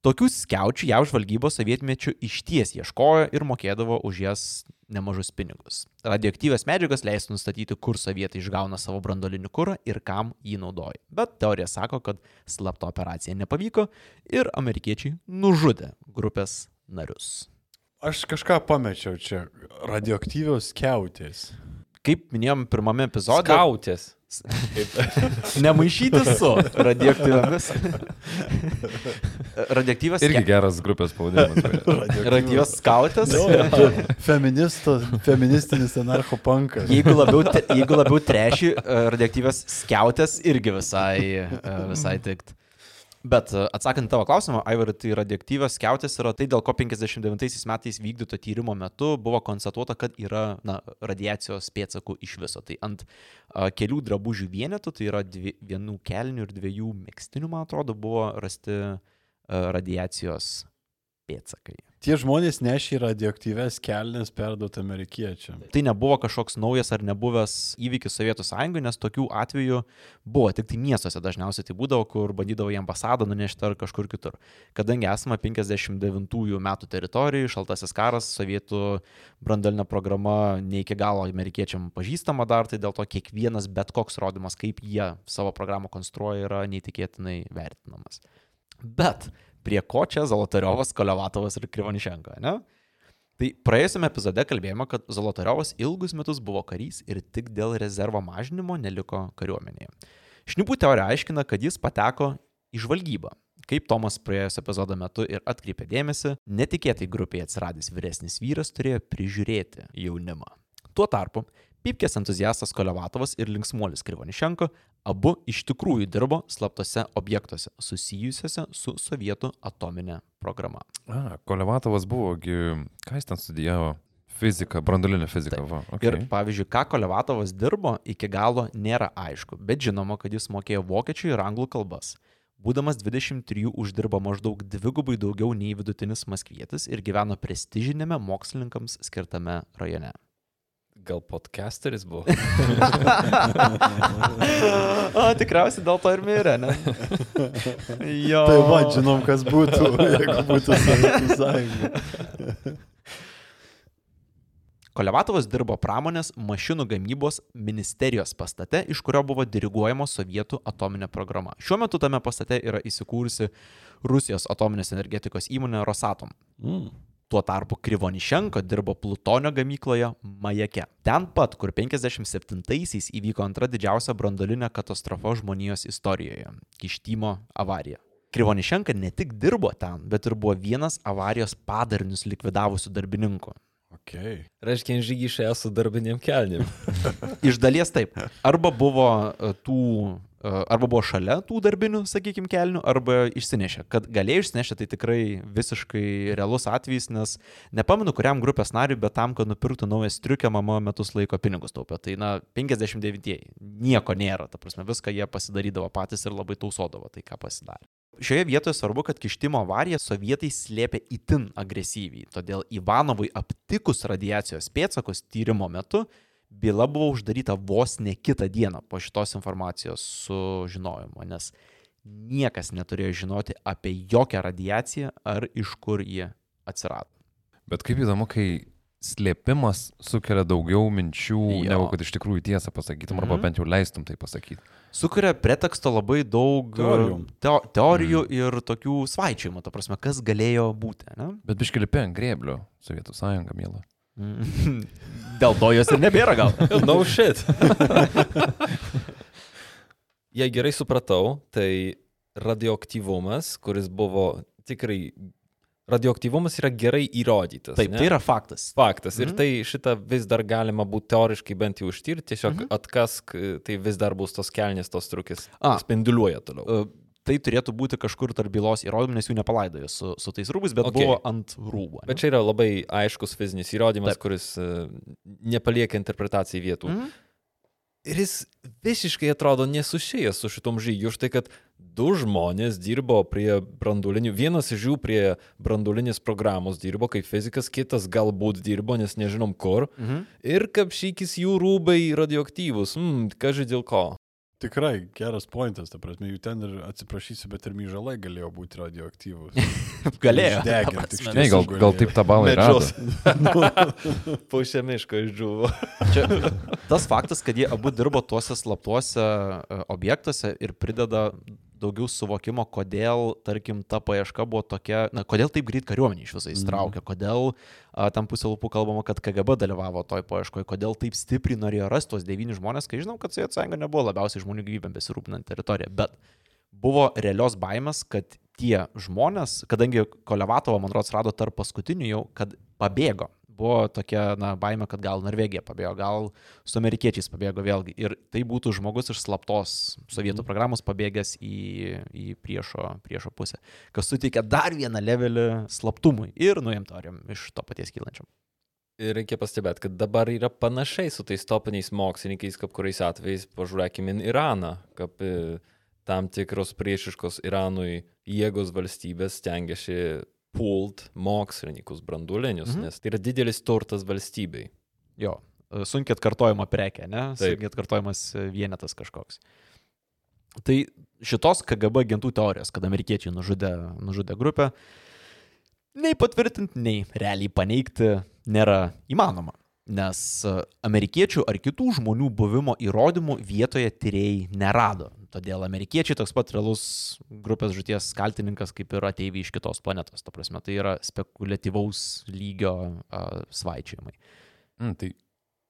Tokių skiaučių jav žvalgybos sovietmečių išties ieškojo ir mokėdavo už jas nemažus pinigus. Radioaktyvias medžiagas leistų nustatyti, kur sovietai išgauna savo brandolinį kurą ir kam jį naudoja. Bet teorija sako, kad slapta operacija nepavyko ir amerikiečiai nužudė grupės narius. Aš kažką pamečiau čia. Radioaktyvios keutės. Kaip minėjom pirmame epizode, Skautės. Nemaišyti su radioaktyviamis. Radioaktyvios Irgi geras grupės pavadinimas. radioaktyvios skautės. Feministas, feministinis anarchopankas. Jeigu labiau, jeigu labiau treši, radioaktyvios skiautės irgi visai, e, visai tikt. Bet e, atsakant tavo klausimą, Aivarai, tai radioaktyvios skiautės yra tai, dėl ko 59 metais vykdyto tyrimo metu buvo konstatuota, kad yra na, radiacijos pėdsakų iš viso. Tai ant a, kelių drabužių vienetų, tai yra dvi, vienų kelnių ir dviejų mėgstinių, man atrodo, buvo rasti a, radiacijos pėdsakai. Tie žmonės nešė radioaktyves kelnes perduoti amerikiečiam. Tai nebuvo kažkoks naujas ar nebuvęs įvykis Sovietų sąjungoje, nes tokių atvejų buvo tik tai miestuose dažniausiai tai būdavo, kur bandydavo į ambasadą nunešti ar kažkur kitur. Kadangi esame 59 metų teritorijoje, šaltasis karas, sovietų brandalinė programa ne iki galo amerikiečiam pažįstama dar, tai dėl to kiekvienas bet koks rodymas, kaip jie savo programą konstruoja, yra neįtikėtinai vertinamas. Bet prie ko čia Zolotariovas, Kolevatovas ir Krivonišenko, ne? Tai praėjusiame epizode kalbėjome, kad Zolotariovas ilgus metus buvo karys ir tik dėl rezervo mažinimo neliko kariuomenėje. Šnipų teorija aiškina, kad jis pateko į žvalgybą. Kaip Tomas praėjusio epizodo metu ir atkreipė dėmesį, netikėtai grupėje atsiradęs vyresnis vyras turėjo prižiūrėti jaunimą. Tuo tarpu Pipkės entuziastas Kolevatovas ir linksmuolis Krivonišenko abu iš tikrųjų dirbo slaptose objektuose susijusiuose su sovietų atominė programa. A, Kolevatovas buvo, ką jis ten studijavo? Fizika, branduolinė fizika. Va, okay. Ir pavyzdžiui, ką Kolevatovas dirbo, iki galo nėra aišku, bet žinoma, kad jis mokėjo vokiečių ir anglų kalbas. Būdamas 23 uždirbo maždaug dvigubai daugiau nei vidutinis maskvietis ir gyveno prestižinėme mokslininkams skirtame rajone. Gal podcasteris buvo? [laughs] O, tikriausiai dėl to ir mirė, ne? Jo. [laughs] Tai va, žinom, kas būtų, [laughs] jeigu būtų Sovietų sąjunga. Kolevatovas dirbo pramonės mašinų gamybos ministerijos pastate, iš kurio buvo diriguojama sovietų atominė programa. Šiuo metu tame pastate yra įsikūrusi Rusijos atominės energetikos įmonė Rosatom. Mm. Tuo tarpu Krivonišenko dirbo plutonio gamykloje Majake. Ten pat, kur 57-aisiais įvyko antra didžiausia brandolinė katastrofa žmonijos istorijoje - Kištimo avarija. Krivonišenka ne tik dirbo ten, bet ir buvo vienas avarijos padarinius likvidavusių darbininkų. Okay. Reiškia, žygį išėjo su darbinėm kelnim. [laughs] Iš dalies taip. Arba buvo e, tų, arba buvo šalia tų darbinių, sakykime, kelnių, arba išsinešė. Kad galėjo išsinešti, tai tikrai visiškai realus atvejis, nes nepamenu, kuriam grupės nariui, bet tam, kad nupirktų naują striukę, mama metus laiko pinigus taupė. Tai, na, 59-ieji. Nieko nėra, ta prasme, viską jie pasidarydavo patys ir labai tausodavo tai, ką pasidarė. Šioje vietoje svarbu, kad kištimo avariją sovietai slėpė itin agresyviai, todėl Ivanovui aptikus radiacijos pėtsakus tyrimo metu byla buvo uždaryta vos ne kitą dieną po šitos informacijos sužinojimo, nes niekas neturėjo žinoti apie jokią radiaciją ar iš kur ji atsirado. Bet kaip įdomu, kai slėpimas sukelia daugiau minčių, Jo. negu kad iš tikrųjų tiesą pasakytum, mhm. arba Mhm. bent jau leistum tai pasakyti. Sukuria preteksto labai daug Teorijų. teo teorijų mm. ir tokių svaičiavimų, ta prasme, kas galėjo būti. Ne? Bet biškelipi ant grėblio, Sovietų sąjunga, mėla. Mm. [laughs] Dėl to jos ir nebėra gal. [laughs] no shit. [laughs] Jei gerai supratau, tai radioaktyvumas, kuris buvo tikrai... Radioaktyvumas yra gerai įrodytas. Taip, ne? tai yra faktas. Faktas. Ir Mhm. tai šitą vis dar galima būtų teoriškai bent jau ištirti, tiesiog Mhm. mhm. atkask, tai vis dar bus tos kelnės, tos trukis. A. Spinduliuoja toliau. E, Tai turėtų būti kažkur tarp bylos įrodymų, nes jų nepalaidojo su, su tais rūbais, bet Okay. buvo ant rūbų. Bet čia yra labai aiškus fizinis įrodymas, Taip. Kuris uh, nepalieka interpretacijai vietų. Mhm. Ir jis visiškai atrodo nesusijęs su šitom žygiu, už tai, kad du žmonės dirbo prie brandulinių, vienas iš jų prie brandulinės programos dirbo kaip fizikas, kitas galbūt dirbo, nes nežinom kur. Mhm. Ir kapšykis jų rūbai radioaktyvus. Mm, kažkai dėl ko. Tikrai geras pointas, ta prasme, jų ten ir atsiprašysiu, bet ir myžalai galėjo būti radioaktyvūs. [laughs] Galėjo. Deginti. Ne, gal, gal taip tą balą ir rado. [laughs] Pusė miško išdžiuvo. [laughs] Čia tas faktas, kad jie abu dirbo tuose slaptuose e, objektuose ir prideda daugiau suvokimo, kodėl, tarkim, ta paieška buvo tokia, na, kodėl taip greit kariuomenė iš viso įstraukė, kodėl a, tam pusė lūpų kalbama, kad KGB dalyvavo toj paieškoje, kodėl taip stipriai norėjo rasti tuos devynis žmonės, kai žinom, kad Sovietų sąjunga nebuvo labiausiai žmonių gyvybėm besirūpinant teritoriją, bet buvo realios baimės, kad tie žmonės, kadangi Kolevatovą, man rodos, rado tarp paskutinių jau, kad pabėgo. Buvo tokia, na, baime, kad gal Norvegija pabėgo, gal su amerikiečiais pabėgo vėlgi. Ir tai būtų žmogus iš slaptos sovietų programos pabėgęs į, į priešo, priešo pusę, kas suteikia dar vieną levelį slaptumui ir nuojam teorijom iš to paties kylančiam. Ir reikia pastebėti, kad dabar yra panašiai su tais topiniais mokslininkais, kaip kuriais atvejais pažiūrėkime Iraną, kaip e, tam tikros priešiškos Iranui jėgos valstybės stengiasi pult mokslininkus brandulinius, Mhm. nes tai yra didelis turtas valstybei. Jo, sunkiai atkartojama prekė, ne? Taip. Sunkiai atkartojamas vienetas kažkoks. Tai šitos KGB agentų teorijos, kad amerikiečiai nužudė, nužudė grupę, nei patvirtinti, nei realiai paneigti nėra įmanoma. Nes e, amerikiečių ar kitų žmonių buvimo įrodymų vietoje tyrėjai nerado. Todėl amerikiečiai toks pat realus grupės žuties kaltininkas kaip ir ateiviai iš kitos planetos. Ta prasme, tai yra spekuliatyvaus lygio uh, svaičiamai. Mm, tai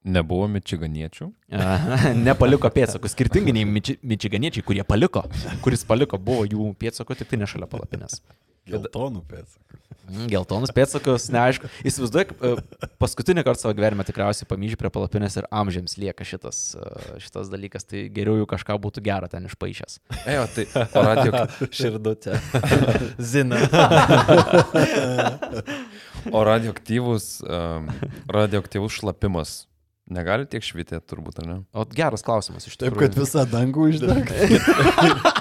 nebuvo mičiganiečių. [laughs] Nepaliko pėdsakų, skirtingai nei miči, mičiganiečiai, kurie paliko. Kuris paliko, buvo jų pėdsakų, tik tai ne šalia palapinės. Geltonų pėdsakų. Mm, Geltonus pėdsakus, neaišku. Įsivaizduok, e, paskutinį kartą savo gyvenime tikriausiai pamyži prie palapinės ir amžiams lieka šitas, e, šitas dalykas, tai geriau jau kažką būtų gero ten išpaaišęs. Ejo, tai o radio, [laughs] Širdutė. [laughs] Zina. o radioaktyvus, um, radioaktyvus šlapimas negali tiek švitėti, turbūt, ar ne? O geras klausimas iš Taip, tikrųjų. kad visą dangų išdeg.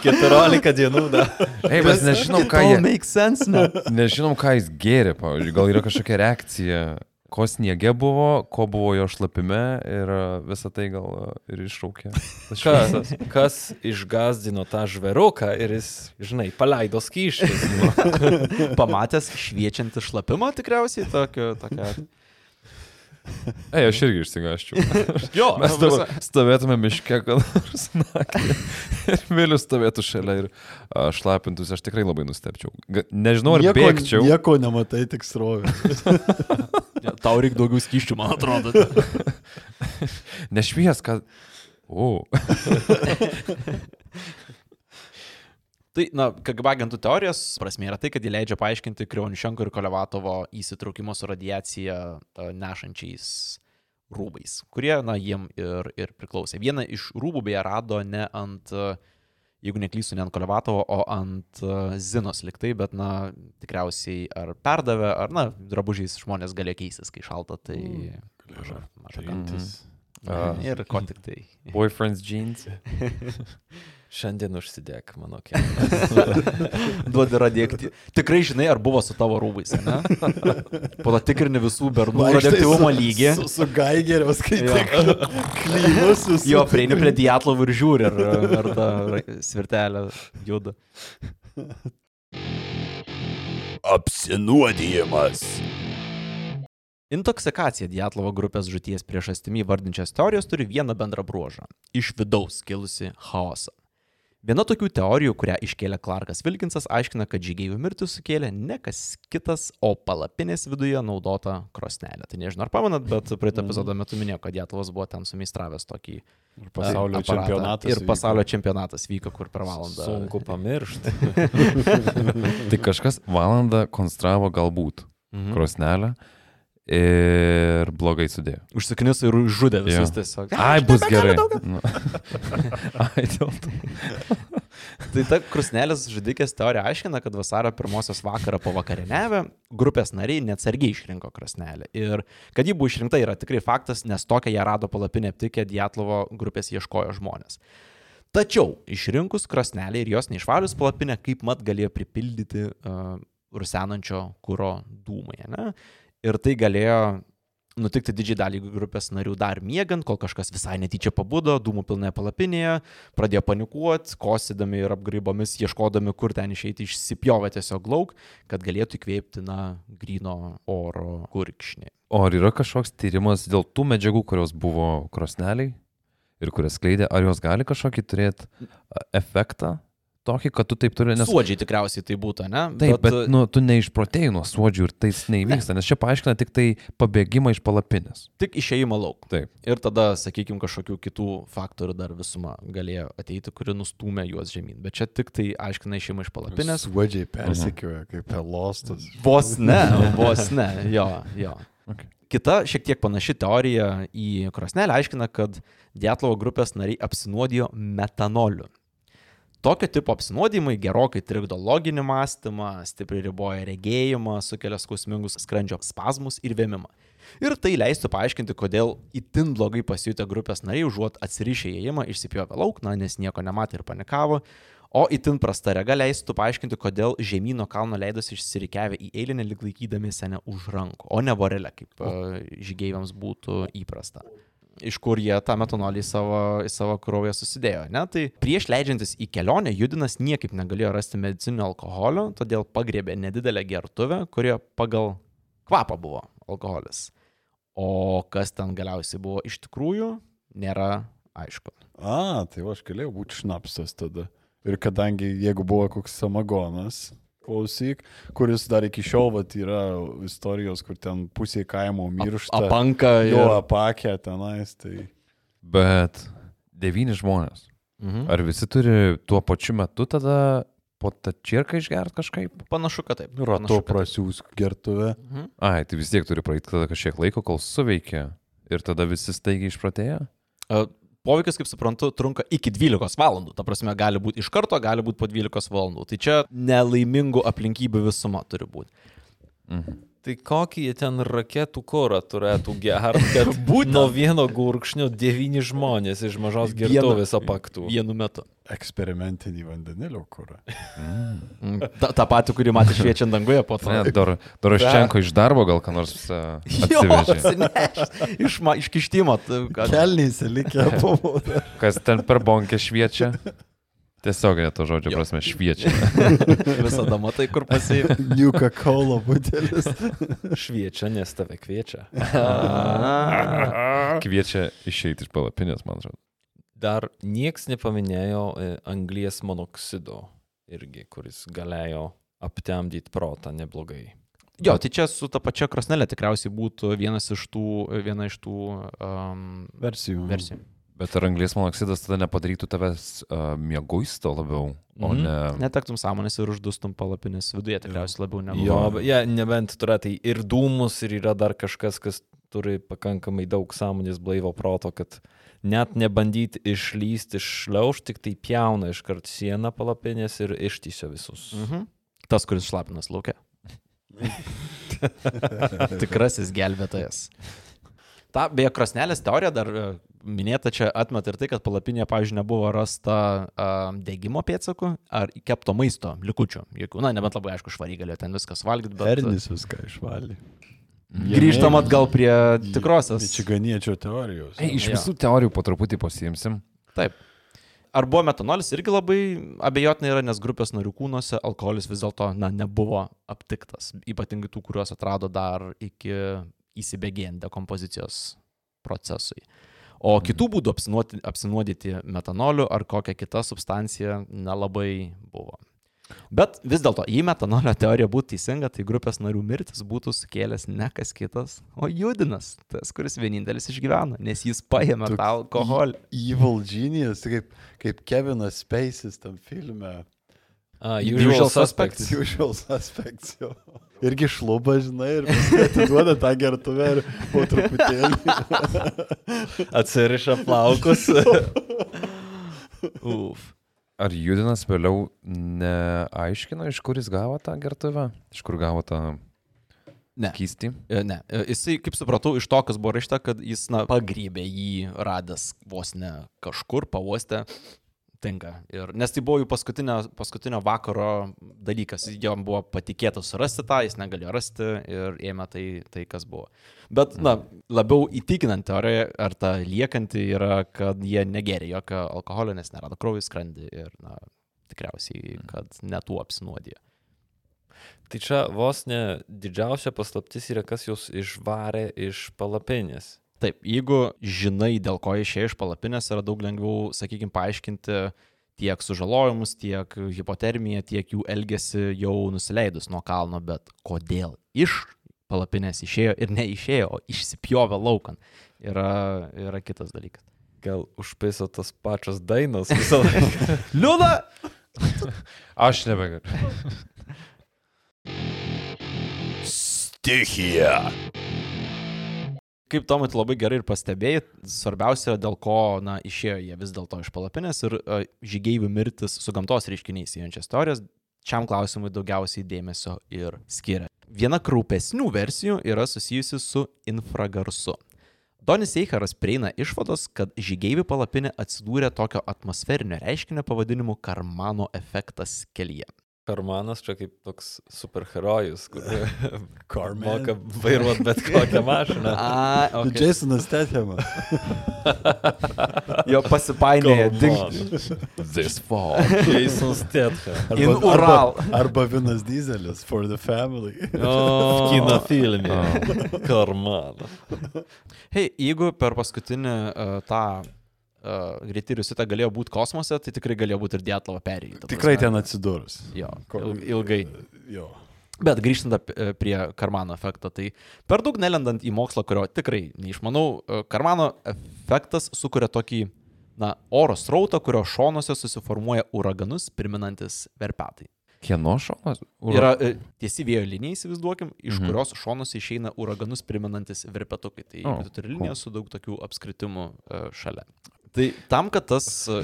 14 [laughs] dienų, da. Ei, mes nežinom, ką jie, makes sense, ne? [laughs] nežinom, ką jis gėrė, pavyzdžiui, gal yra kažkokia reakcija, ko sniege buvo, ko buvo jo šlapime ir uh, visą tai gal uh, ir iššaukė. Kas, kas išgazdino tą žveruką ir jis, žinai, paleido skyščius. [laughs] Pamatęs šviečiantį šlapimą tikriausiai tokio, tokia. Ei, aš irgi išsigaščiau. [laughs] Jo, Mes dabar stovėtume miške, kad nors naktį. Ir Vėliau stovėtų šalia ir a, šlapintųsi, aš tikrai labai nustepčiau. Ga- Nežinau, ar nieko, bėgčiau. nieko nematai, tik srovė. [laughs] Tau reikia daugiau skyščių, man atrodo. [laughs] Nešvies, kad... O, Tai, na, KGB agentų teorijos prasme yra tai, kad jie leidžia paaiškinti Krionišenko ir Kolevatovo įsitraukimo su radiacija e, nešančiais rūbais, kurie, na, jiem ir, ir priklausė. Vieną iš rūbų beje rado ne ant, e, jeigu neklysiu, ne ant Kolevatovo, o ant e, Zinos liktai, bet, na, tikriausiai ar perdavė, ar, na, drabužiais žmonės galėjo keistis, kai šalta, tai... Maža, maža ką. Mhm. Ir ko tik tai. boyfriend's jeans. [laughs] Šiandien užsidėk, mano kelias. [laughs] Duodi radioaktyvų. Tikrai žinai, ar buvo su tavo rūbais, ne? [laughs] Po to tikrini visų bernų radioaktyvumo lygį. Su, su Gaigeriu skaitai Jo. klyvus visus. Jo, prieini prie diatlovų ir žiūri, ar, ar ta svirtelė juda. Apsinuodijimas. Intoksikacija Diatlovo grupės žuties priežastimi vardinčios teorijos turi vieną bendrą bruožą - iš vidaus kilusi chaosą. Viena tokių teorijų, kurią iškėlė Clarkas Vilkinsas, aiškina, kad žygėjų mirtį sukėlė ne kas kitas, o palapinės viduje naudota krosnelė. Tai nežinau, ar pamenat, bet praeitą epizodo metu minėjau, kad Dietlovas buvo ten sumeistravęs tokį Ir pasaulio aparatą. čempionatas. Ir vyko. pasaulio čempionatas vyko kur per valandą. Sunku pamiršti. [laughs] Tai kažkas valandą konstravo galbūt Mhm. krosnelę ir blogai sudėjo. Užsiknis ir žudė visus Jo. tiesiog. Ai, bus gerai. Nu. [laughs] Ai, dėl to. [laughs] Tai ta krusnelės žudikės teorija aiškina, kad vasario pirmosios vakarą po vakarienevę grupės nariai neatsargiai išrinko krusnelę. Ir kad ji buvo išrinkta yra tikrai faktas, nes tokią ją rado palapinę aptikę Dietlovo grupės ieškojo žmonės. Tačiau išrinkus krosnelį ir jos neišvalius palapinę, kaip mat galėjo pripildyti uh, rusenančio kūro dūmai. Ne? Ir tai galėjo nutikti didžiai dalį grupės narių dar miegant, kol kažkas visai netyčia pabudo, dūmų pilnoje palapinėje, pradėjo panikuoti, kosydami ir apgraibomis, ieškodami, kur ten išeiti, išsipjovė tiesiog lauk, kad galėtų įkvėpti, na, grino oro kurkšnį. O ar yra kažkoks tyrimas dėl tų medžiagų, kurios buvo krosneliai ir kurias skleidė, ar jos gali kažkokį turėti efektą tokį, kad tu taip turi, nes... Suodžiai tikriausiai tai būtų, ne? Taip, bet, bet nu, tu neišprotėjai nuo suodžių ir tai neįvyksta, nes čia paaiškina tik tai pabėgimą iš palapinės. Tik išėjimą lauk. Taip. Ir tada, sakykime, kažkokių kitų faktorių dar visuma galėjo ateiti, kuri nustūmė juos žemyn. Bet čia tik tai aiškina išėjimą iš palapinės. Suodžiai persikioja, kaip pelostas. Vos ne, [laughs] vos ne, jo, jo. Okay. Kita šiek tiek panaši teorija į krosnelę aiškina, kad Dietlovo grupės nariai apsinuodijo metanoliu. Tokio tipo apsinuodimai gerokai trikdo loginį mąstymą, stipriai riboja regėjimą, sukelia skausmingus skrandžio spazmus ir vėmimą. Ir tai leistų paaiškinti, kodėl itin blogai pasijutę grupės nariai užuot atsirišę įėjimą išsipjovė lauk, na, nes nieko nematė ir panikavo, o itin prasta rega leistų paaiškinti, kodėl žemynų kalno leidosi išsirikiavę į eilinę lik laikydami senę už rankų, o ne vorelę, kaip uh, žygeiviams būtų įprasta iš kur jie tą metanolį į savo, į savo kraują susidėjo. Ne? Tai prieš leidžiantis į kelionę Judinas niekaip negalėjo rasti medicinio alkoholio, todėl pagriebė nedidelę gertuvę, kurioje pagal kvapą buvo alkoholis. O kas ten galiausiai buvo iš tikrųjų, nėra aišku. A, tai aš galėjau būti šnapstas tada. Ir kadangi jeigu buvo koks samagonas, klausyk, kuris dar iki šiol vat, yra istorijos, kur ten pusė kaimo miršta. Apanka Jo ir... apakę tenais, tai... Bet devyni žmonės. Mhm. Ar visi turi tuo pačiu metu tada po tą čirką išgert kažkaip? Panašu, kad taip. Panašu, kad taip. prasiūs gertuvę. Mhm. Ai, tai vis tiek turi praeiti tada kažkiek laiko, kol suveikia. Ir tada visi staigiai išpratėja? Poveikis, kaip suprantu, trunka iki 12 valandų. Ta prasme, gali būti iš karto, gali būti po 12 valandų. Tai čia nelaimingų aplinkybių visuma turi būti. Mhm. Tai kokį jie ten raketų korą turėtų gerti, kad būtų [laughs] nuo vieno gurkšnio devyni žmonės iš mažos gertovės apaktų. Vienu metu. Eksperimentinį vandenilio kurą. Mm, Ta, tą patį, kurį matė šviečiant danguje po to. Ne, Dor, Doroščenko iš darbo gal ką nors uh, atsivežė. [laughs] iš, iš kištimo. kad- Kelniais likę [laughs] buvo. Kas ten per bonkę šviečia? Tiesiog to žodžio prasme šviečia. [laughs] Visada matai, kur pasiimti. Nuka Kaulo butelis. Šviečia, nes tave kviečia. Kviečia išeiti iš palapinės, man atrodo. Dar nieks nepaminėjo e, anglies monoksido irgi, kuris galėjo aptemdyti protą neblogai. Jo, tai čia su ta pačia krosnelė tikriausiai būtų vienas iš tų, viena iš tų um, Versijų. versijų. Bet ar anglės monoksidas tada nepadarytų tavęs uh, mieguisto labiau, o Mhm. ne... Netektum sąmonės ir uždustum palapinės viduje tikriausiai labiau negu. Jo, bet ja, nebent turėtai ir dūmus, ir yra dar kažkas, kas turi pakankamai daug sąmonės blaivo proto, kad net nebandyti išlysti iš šliauž, tik tai pjauna iškart sieną palapinės ir ištysio visus. Mhm. Tas, kuris šlapinas laukia. [laughs] Tikrasis gelbėtojas. Ta, beje, krosnelės teorija dar e, minėta čia atmeta ir tai, kad palapinėje, pavyzdžiui, nebuvo rasta uh, degimo pėdsakų ar kepto maisto likučių. Jokių, na, nebent labai aišku, švariai galėjo ten viskas valgyti, bet... Ernis viską išvalė. Grįžtam atgal prie tikrosios. Čiganiečio teorijos. Ei, iš visų teorijų po truputį pasiimsim. Taip. Ar buvo metanolis irgi labai abejotinai yra, nes grupės narių kūnuose alkoholis vis dėlto, na, nebuvo aptiktas. Ypatingai tų, kuriuos atrado dar iki įsibėgėjant dekompozicijos procesui. O kitų būdų apsinuoti- apsinuodyti metanoliu ar kokią kitą substanciją nelabai buvo. Bet vis dėlto, jei metanolio teorija būtų teisinga, tai grupės narių mirtis būtų sukėlęs ne kas kitas, o Judinas, tas, kuris vienintelis išgyveno, nes jis paėmė tą alkoholį. Evil genius, kaip, kaip Kevinas Space'is tam filme. Uh, Usual usual suspects. suspects. Usual suspects jau. Irgi šluba, žinai, ir atiduoda tą gertuvę ir po truputėlį. Atsiriša plaukus. [laughs] Uf. Ar Judinas vėliau neaiškino, iš kur jis gavo tą gertuvę? Iš kur gavo tą Ne. kystį? E, Ne, E, jisai, kaip supratau, iš to, kas buvo rašta, kad jis, na, pagrybė jį radęs vos ne kažkur, pavostė, Tinka. Ir, nes tai buvo jų paskutinio, paskutinio vakaro dalykas. Jam buvo patikėta surasti tą, jis negalėjo rasti ir ėmė tai, tai kas buvo. Bet, na, labiau įtikinant teoriją, ar ta liekanti yra, kad jie negeria jokio alkoholio, nes nerado kraujo skrandį ir, na, tikriausiai, kad netų apsinuodė. Tai čia vos ne didžiausia paslaptis yra, kas jūs išvarė iš palapinės. Taip, jeigu žinai, dėl ko išėjai iš palapinės, yra daug lengviau, sakykime, paaiškinti tiek sužalojimus, tiek hipotermiją, tiek jų elgesį jau nusileidus nuo kalno, bet kodėl iš palapinės išėjo ir neišėjo, o išsipjovė laukan, yra, yra kitas dalykas. Gal užpaiso tos pačios dainos visą laiką. [laughs] Liūda! [laughs] Aš nebegaliu. Stichija. Kaip Tomai labai gerai ir pastebėjai, svarbiausia, dėl ko na, išėjo jie vis dėlto iš palapinės ir uh, žygeivių mirtis su gamtos reiškiniais įjančias teorijas, šiam klausimui daugiausiai dėmesio ir skiria. Viena kraupesnių versijų yra susijusi su infragarsu. Donis Eicharas prieina išvados, kad žygeivių palapinė atsidūrė tokio atmosferinio reiškinio pavadinimu Karmano efektas kelyje. Karmanas čia kaip toks superherojus, kur [laughs] Carman. moka vairuoti bet kokią mašiną. [laughs] A, Okay. Jasonas Tethamas. Jo pasipainioja. This fall. Jason Statham. In Ural. Arba, arba Vinas Dizelis for the family. [laughs] Kino filme. Karmanas. Hei, jeigu per paskutinį uh, tą uh, greitį rusitą galėjo būti kosmose, tai tikrai galėjo būti ir Dietlavo perėjai. Tikrai ten atsidūrus. Jo, il- ilgai. Jo. Bet grįžtant e, prie Karmano efekto, tai per daug nelendant į mokslą, kurio tikrai neišmanau, e, Karmano efektas sukuria tokį, na, oro srautą, kurio šonuose susiformuoja uraganus, priminantis verpetai. Kieno šonas? Yra e, tiesi vėjo linija, įsivaizduokim, iš Mhm. kurios šonuose išeina uraganus priminantis verpetukai. Tai oh, tu turi cool. liniją su daug tokių apskritimų e, šalia. Tai tam, kad tas e,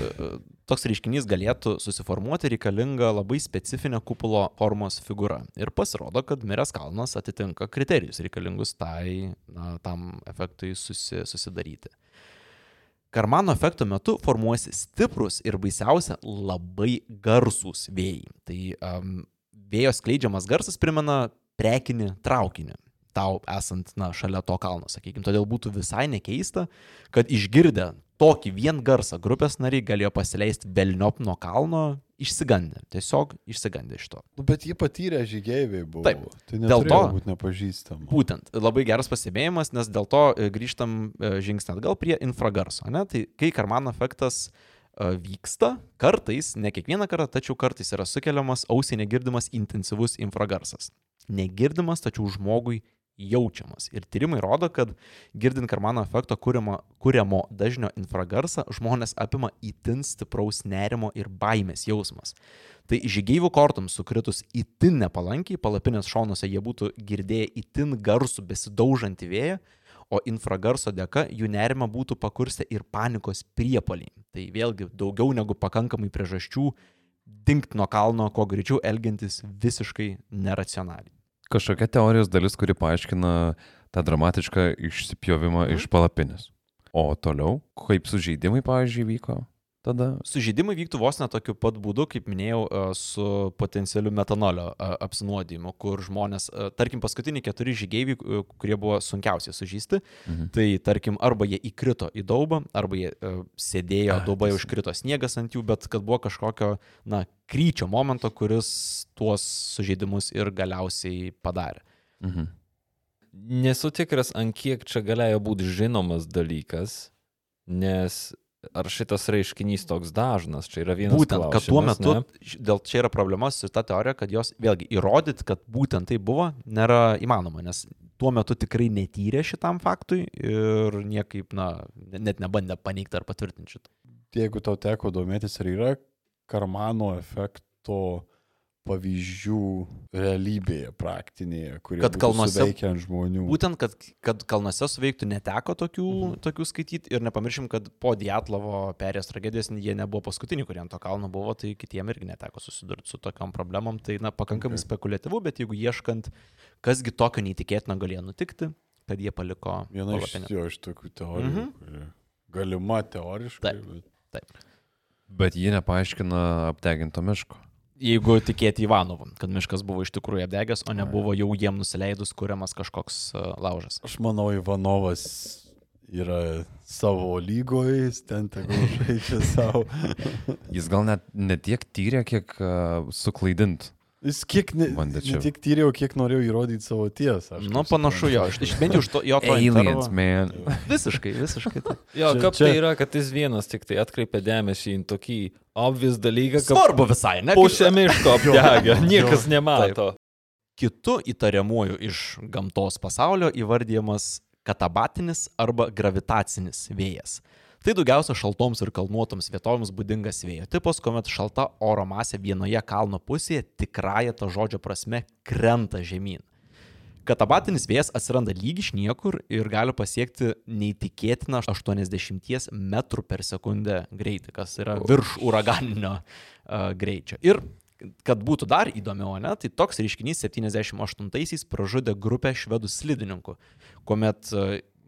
toks reiškinys galėtų susiformuoti, reikalinga labai specifinė kupulo formos figūra. Ir pasirodo, kad miręs kalnas atitinka kriterijus reikalingus tai, na, tam efektui susi, susidaryti. Karmano efekto metu formuosi stiprus ir baisiausia labai garsūs vėjai. Tai um, vėjo skleidžiamas garsas primena prekinį traukinį. Tau esant, na, šalia to kalno, sakykime. Todėl būtų visai nekeista, kad išgirdę tokį vien garsą grupės nariai galėjo pasileisti velniop nuo kalno išsigandę. Tiesiog išsigandę iš to. Nu, bet jie patyrė žygeiviai buvo. Taip. Tai Dėl to- būti nepažįstama. Būtent, labai geras pastebėjimas, nes dėl to e, grįžtam e, žingsnį atgal prie infragarso. Ne? Tai kai Karmano efektas e, vyksta, kartais, ne kiekvieną kartą, tačiau kartais yra sukeliamas ausiai negirdimas intensyvus infragarsas. Negirdimas, tačiau žmogui jaučiamas. Ir tyrimai rodo, kad girdint Karmano efekto kuriamo, kuriamo dažnio infragarsą, žmonės apima įtin stipraus nerimo ir baimės jausmas. Tai žygeivių kortoms sukritus įtin nepalankiai, palapinės šonuose jie būtų girdėję įtin garsų besidaužantį vėją, o infragarso dėka jų nerima būtų pakurstę ir panikos priepaliai. Tai vėlgi daugiau negu pakankamai priežasčių dinkt nuo kalno, kuo greičiau elgiantis visiškai neracionaliai. Kažkokia teorijos dalis, kuri paaiškina tą dramatišką išsipjovimą iš palapinės. O toliau, kaip sužeidimai, pavyzdžiui, vyko tada? Sužeidimai vyktų vos ne tokiu pat būdu, kaip minėjau, e, su potencialiu metanolio e, apsinuodijimu, kur žmonės, e, tarkim, paskutiniai keturi žygeiviai, e, kurie buvo sunkiausiai sužeisti, Mhm. tai tarkim, arba jie įkrito į daubą, arba jie sėdėjo, daubai užkrito sniegas ant jų, bet kad buvo kažkokio, na, kryčio momento, kuris tuos sužeidimus ir galiausiai padarė. Mhm. Nesu tikras, ant kiek čia galėjo būti žinomas dalykas, nes ar šitas reiškinys toks dažnas, čia yra vienas Būtent, kad tuo klausimas, metu, ne? dėl čia yra problema su ta teorija, kad jos vėlgi įrodyti, kad būtent tai buvo, nėra įmanoma, nes tuo metu tikrai netyrė šitam faktui ir niekaip, na, ne- net nebandė paneigti ar patvirtinti šitą. Jeigu tau teko domėtis, ar yra Karmano efekto pavyzdžių realybėje, praktinėje, kurie Kad kalnuose- suveikia ant žmonių. Būtent, kad, kad kalnuose suveiktų neteko tokių, mhm. tokių skaityti ir nepamiršim, kad po Dietlovo perės tragedijos jie nebuvo paskutiniai, kurie ant to kalno buvo, tai kitiem irgi neteko susidurti su tokiam problemom. Tai, na, pakankamai okay. spekuliatyvu, bet jeigu ieškant, kasgi tokio neįtikėtino galėjo nutikti, kad jie paliko Viena iš, palapinę. jo, iš tokių teorijų, Mhm. kuri galima teoriškai, Taip. bet Bet jie nepaaiškina apdeginto miško. Jeigu tikėti Ivanovu, kad miškas buvo iš tikrųjų apdegęs, o nebuvo jau jiem nusileidus kuriamas kažkoks uh, laužas. Aš manau, Ivanovas yra savo lygoje, jis ten tegul žaidžia [laughs] savo. Jis gal net ne tiek tyrė, kiek uh, suklaidint. Jis kiek ne, ne tik tyrėjau, kiek norėjau įrodyti savo tiesą. aš Nu, panašu jo, iš bent jau iš to jo to Aliens, man. [laughs] Visiškai, visiškai. taip. Jo, Čia- kaip čia- tai yra, kad jis vienas tik tai atkreipia dėmesį į tokį obvious dalyką, kad Svarbu visai, ne? pusė miško [laughs] apdegė, niekas jo, nemato. Kitu įtariamuoju iš gamtos pasaulio įvardyjamas katabatinis arba gravitacinis vėjas. Tai daugiausia šaltoms ir kalnuotoms vietovėms būdingas vėjo tipas, kuomet šalta oro masė vienoje kalno pusėje tikrąją to žodžio prasme krenta žemyn. Katabatinis vėjas atsiranda lyg iš niekur ir gali pasiekti neįtikėtiną 80 m per sekundę greitį, kas yra virš uraganinio uh, greičio. Ir kad būtų dar įdomiau, ne, tai toks reiškinys 78-aisiais pražudė grupę švedų slidininkų, kuomet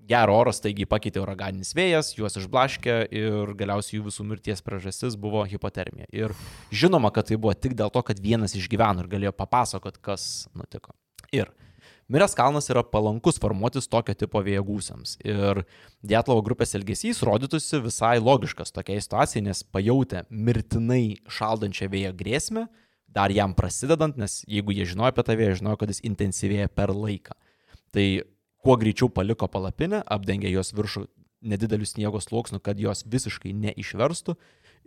gero oro staigiai pakeitė uraganinis vėjas, juos išblaškė ir galiausiai jų visų mirties priežastis buvo hipotermija. Ir žinoma, kad tai buvo tik dėl to, kad vienas išgyveno ir galėjo papasakot, kas nutiko. Ir Miręs kalnas yra palankus formuotis tokio tipo vėjo gūsiams. Ir Dietlovo grupės elgesys rodytųsi visai logiškas tokiai situacijai, nes pajutę mirtinai šaldančią vėjo grėsmę, dar jam prasidedant, nes jeigu jie žinojo apie tą vėją, žinojo, kad jis intensyvėja per laiką. Tai kuo greičiau paliko palapinę, apdengė jos viršų nedideliu sniego sluoksniu, kad jos visiškai neišverstų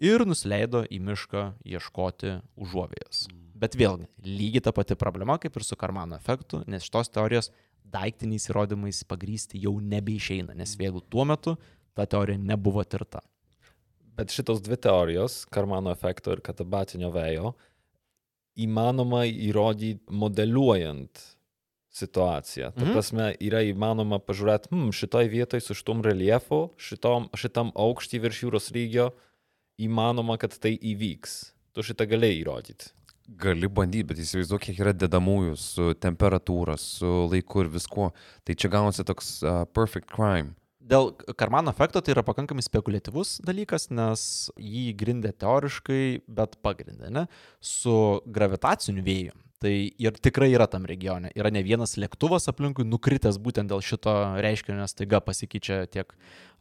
ir nusileido į mišką ieškoti užuovėjos. Bet vėlgi, lygiai ta pati problema kaip ir su karmano efektu, nes šitos teorijos daiktiniais įrodymais pagrysti jau nebeišeina, nes vėlgi tuo metu ta teorija nebuvo tirta. Bet šitos dvi teorijos, karmano efekto ir katabatinio vėjo, įmanoma įrodyti modeliuojant situaciją. Ta Mhm. prasme, yra įmanoma pažiūrėti, hm, šitoj vietoj su šitom reliefu, šitom, šitam aukštį virš jūros lygio, įmanoma, kad tai įvyks. Tu šitą galėjai įrodyti. Gali bandyti, bet įsivaizduok, kiek yra dedamųjų su temperatūra, su laiku ir viskuo. Tai čia gaunasi toks uh, perfect crime. Dėl karmano efekto tai yra pakankamai spekuliatyvus dalykas, nes jį grindė teoriškai, bet pagrindė, ne, su gravitaciniu vėju. Tai ir tikrai yra tam regione. Yra ne vienas lėktuvas aplinkui nukritęs būtent dėl šito reiškinio, nes taiga pasikeičia tiek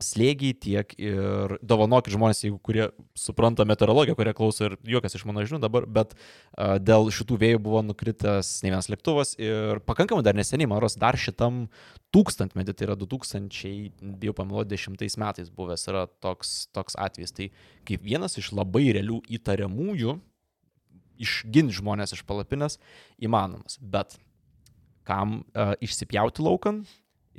slėgiai, tiek ir dovanokit žmonės, jeigu kurie supranta meteorologiją, kurie klauso ir juokas iš mano žinių dabar, bet a, dėl šitų vėjų buvo nukritęs ne vienas lėktuvas ir pakankamai dar neseniai, man rodos, dar šitam tūkstantmetį, tai yra 2000, bijau pameluoti, dešimtais metais buvęs yra toks, toks atvejis. Tai kaip vienas iš labai realių įtariamųjų išginti žmonės iš palapinės įmanomas. Bet kam uh, išsipjauti laukan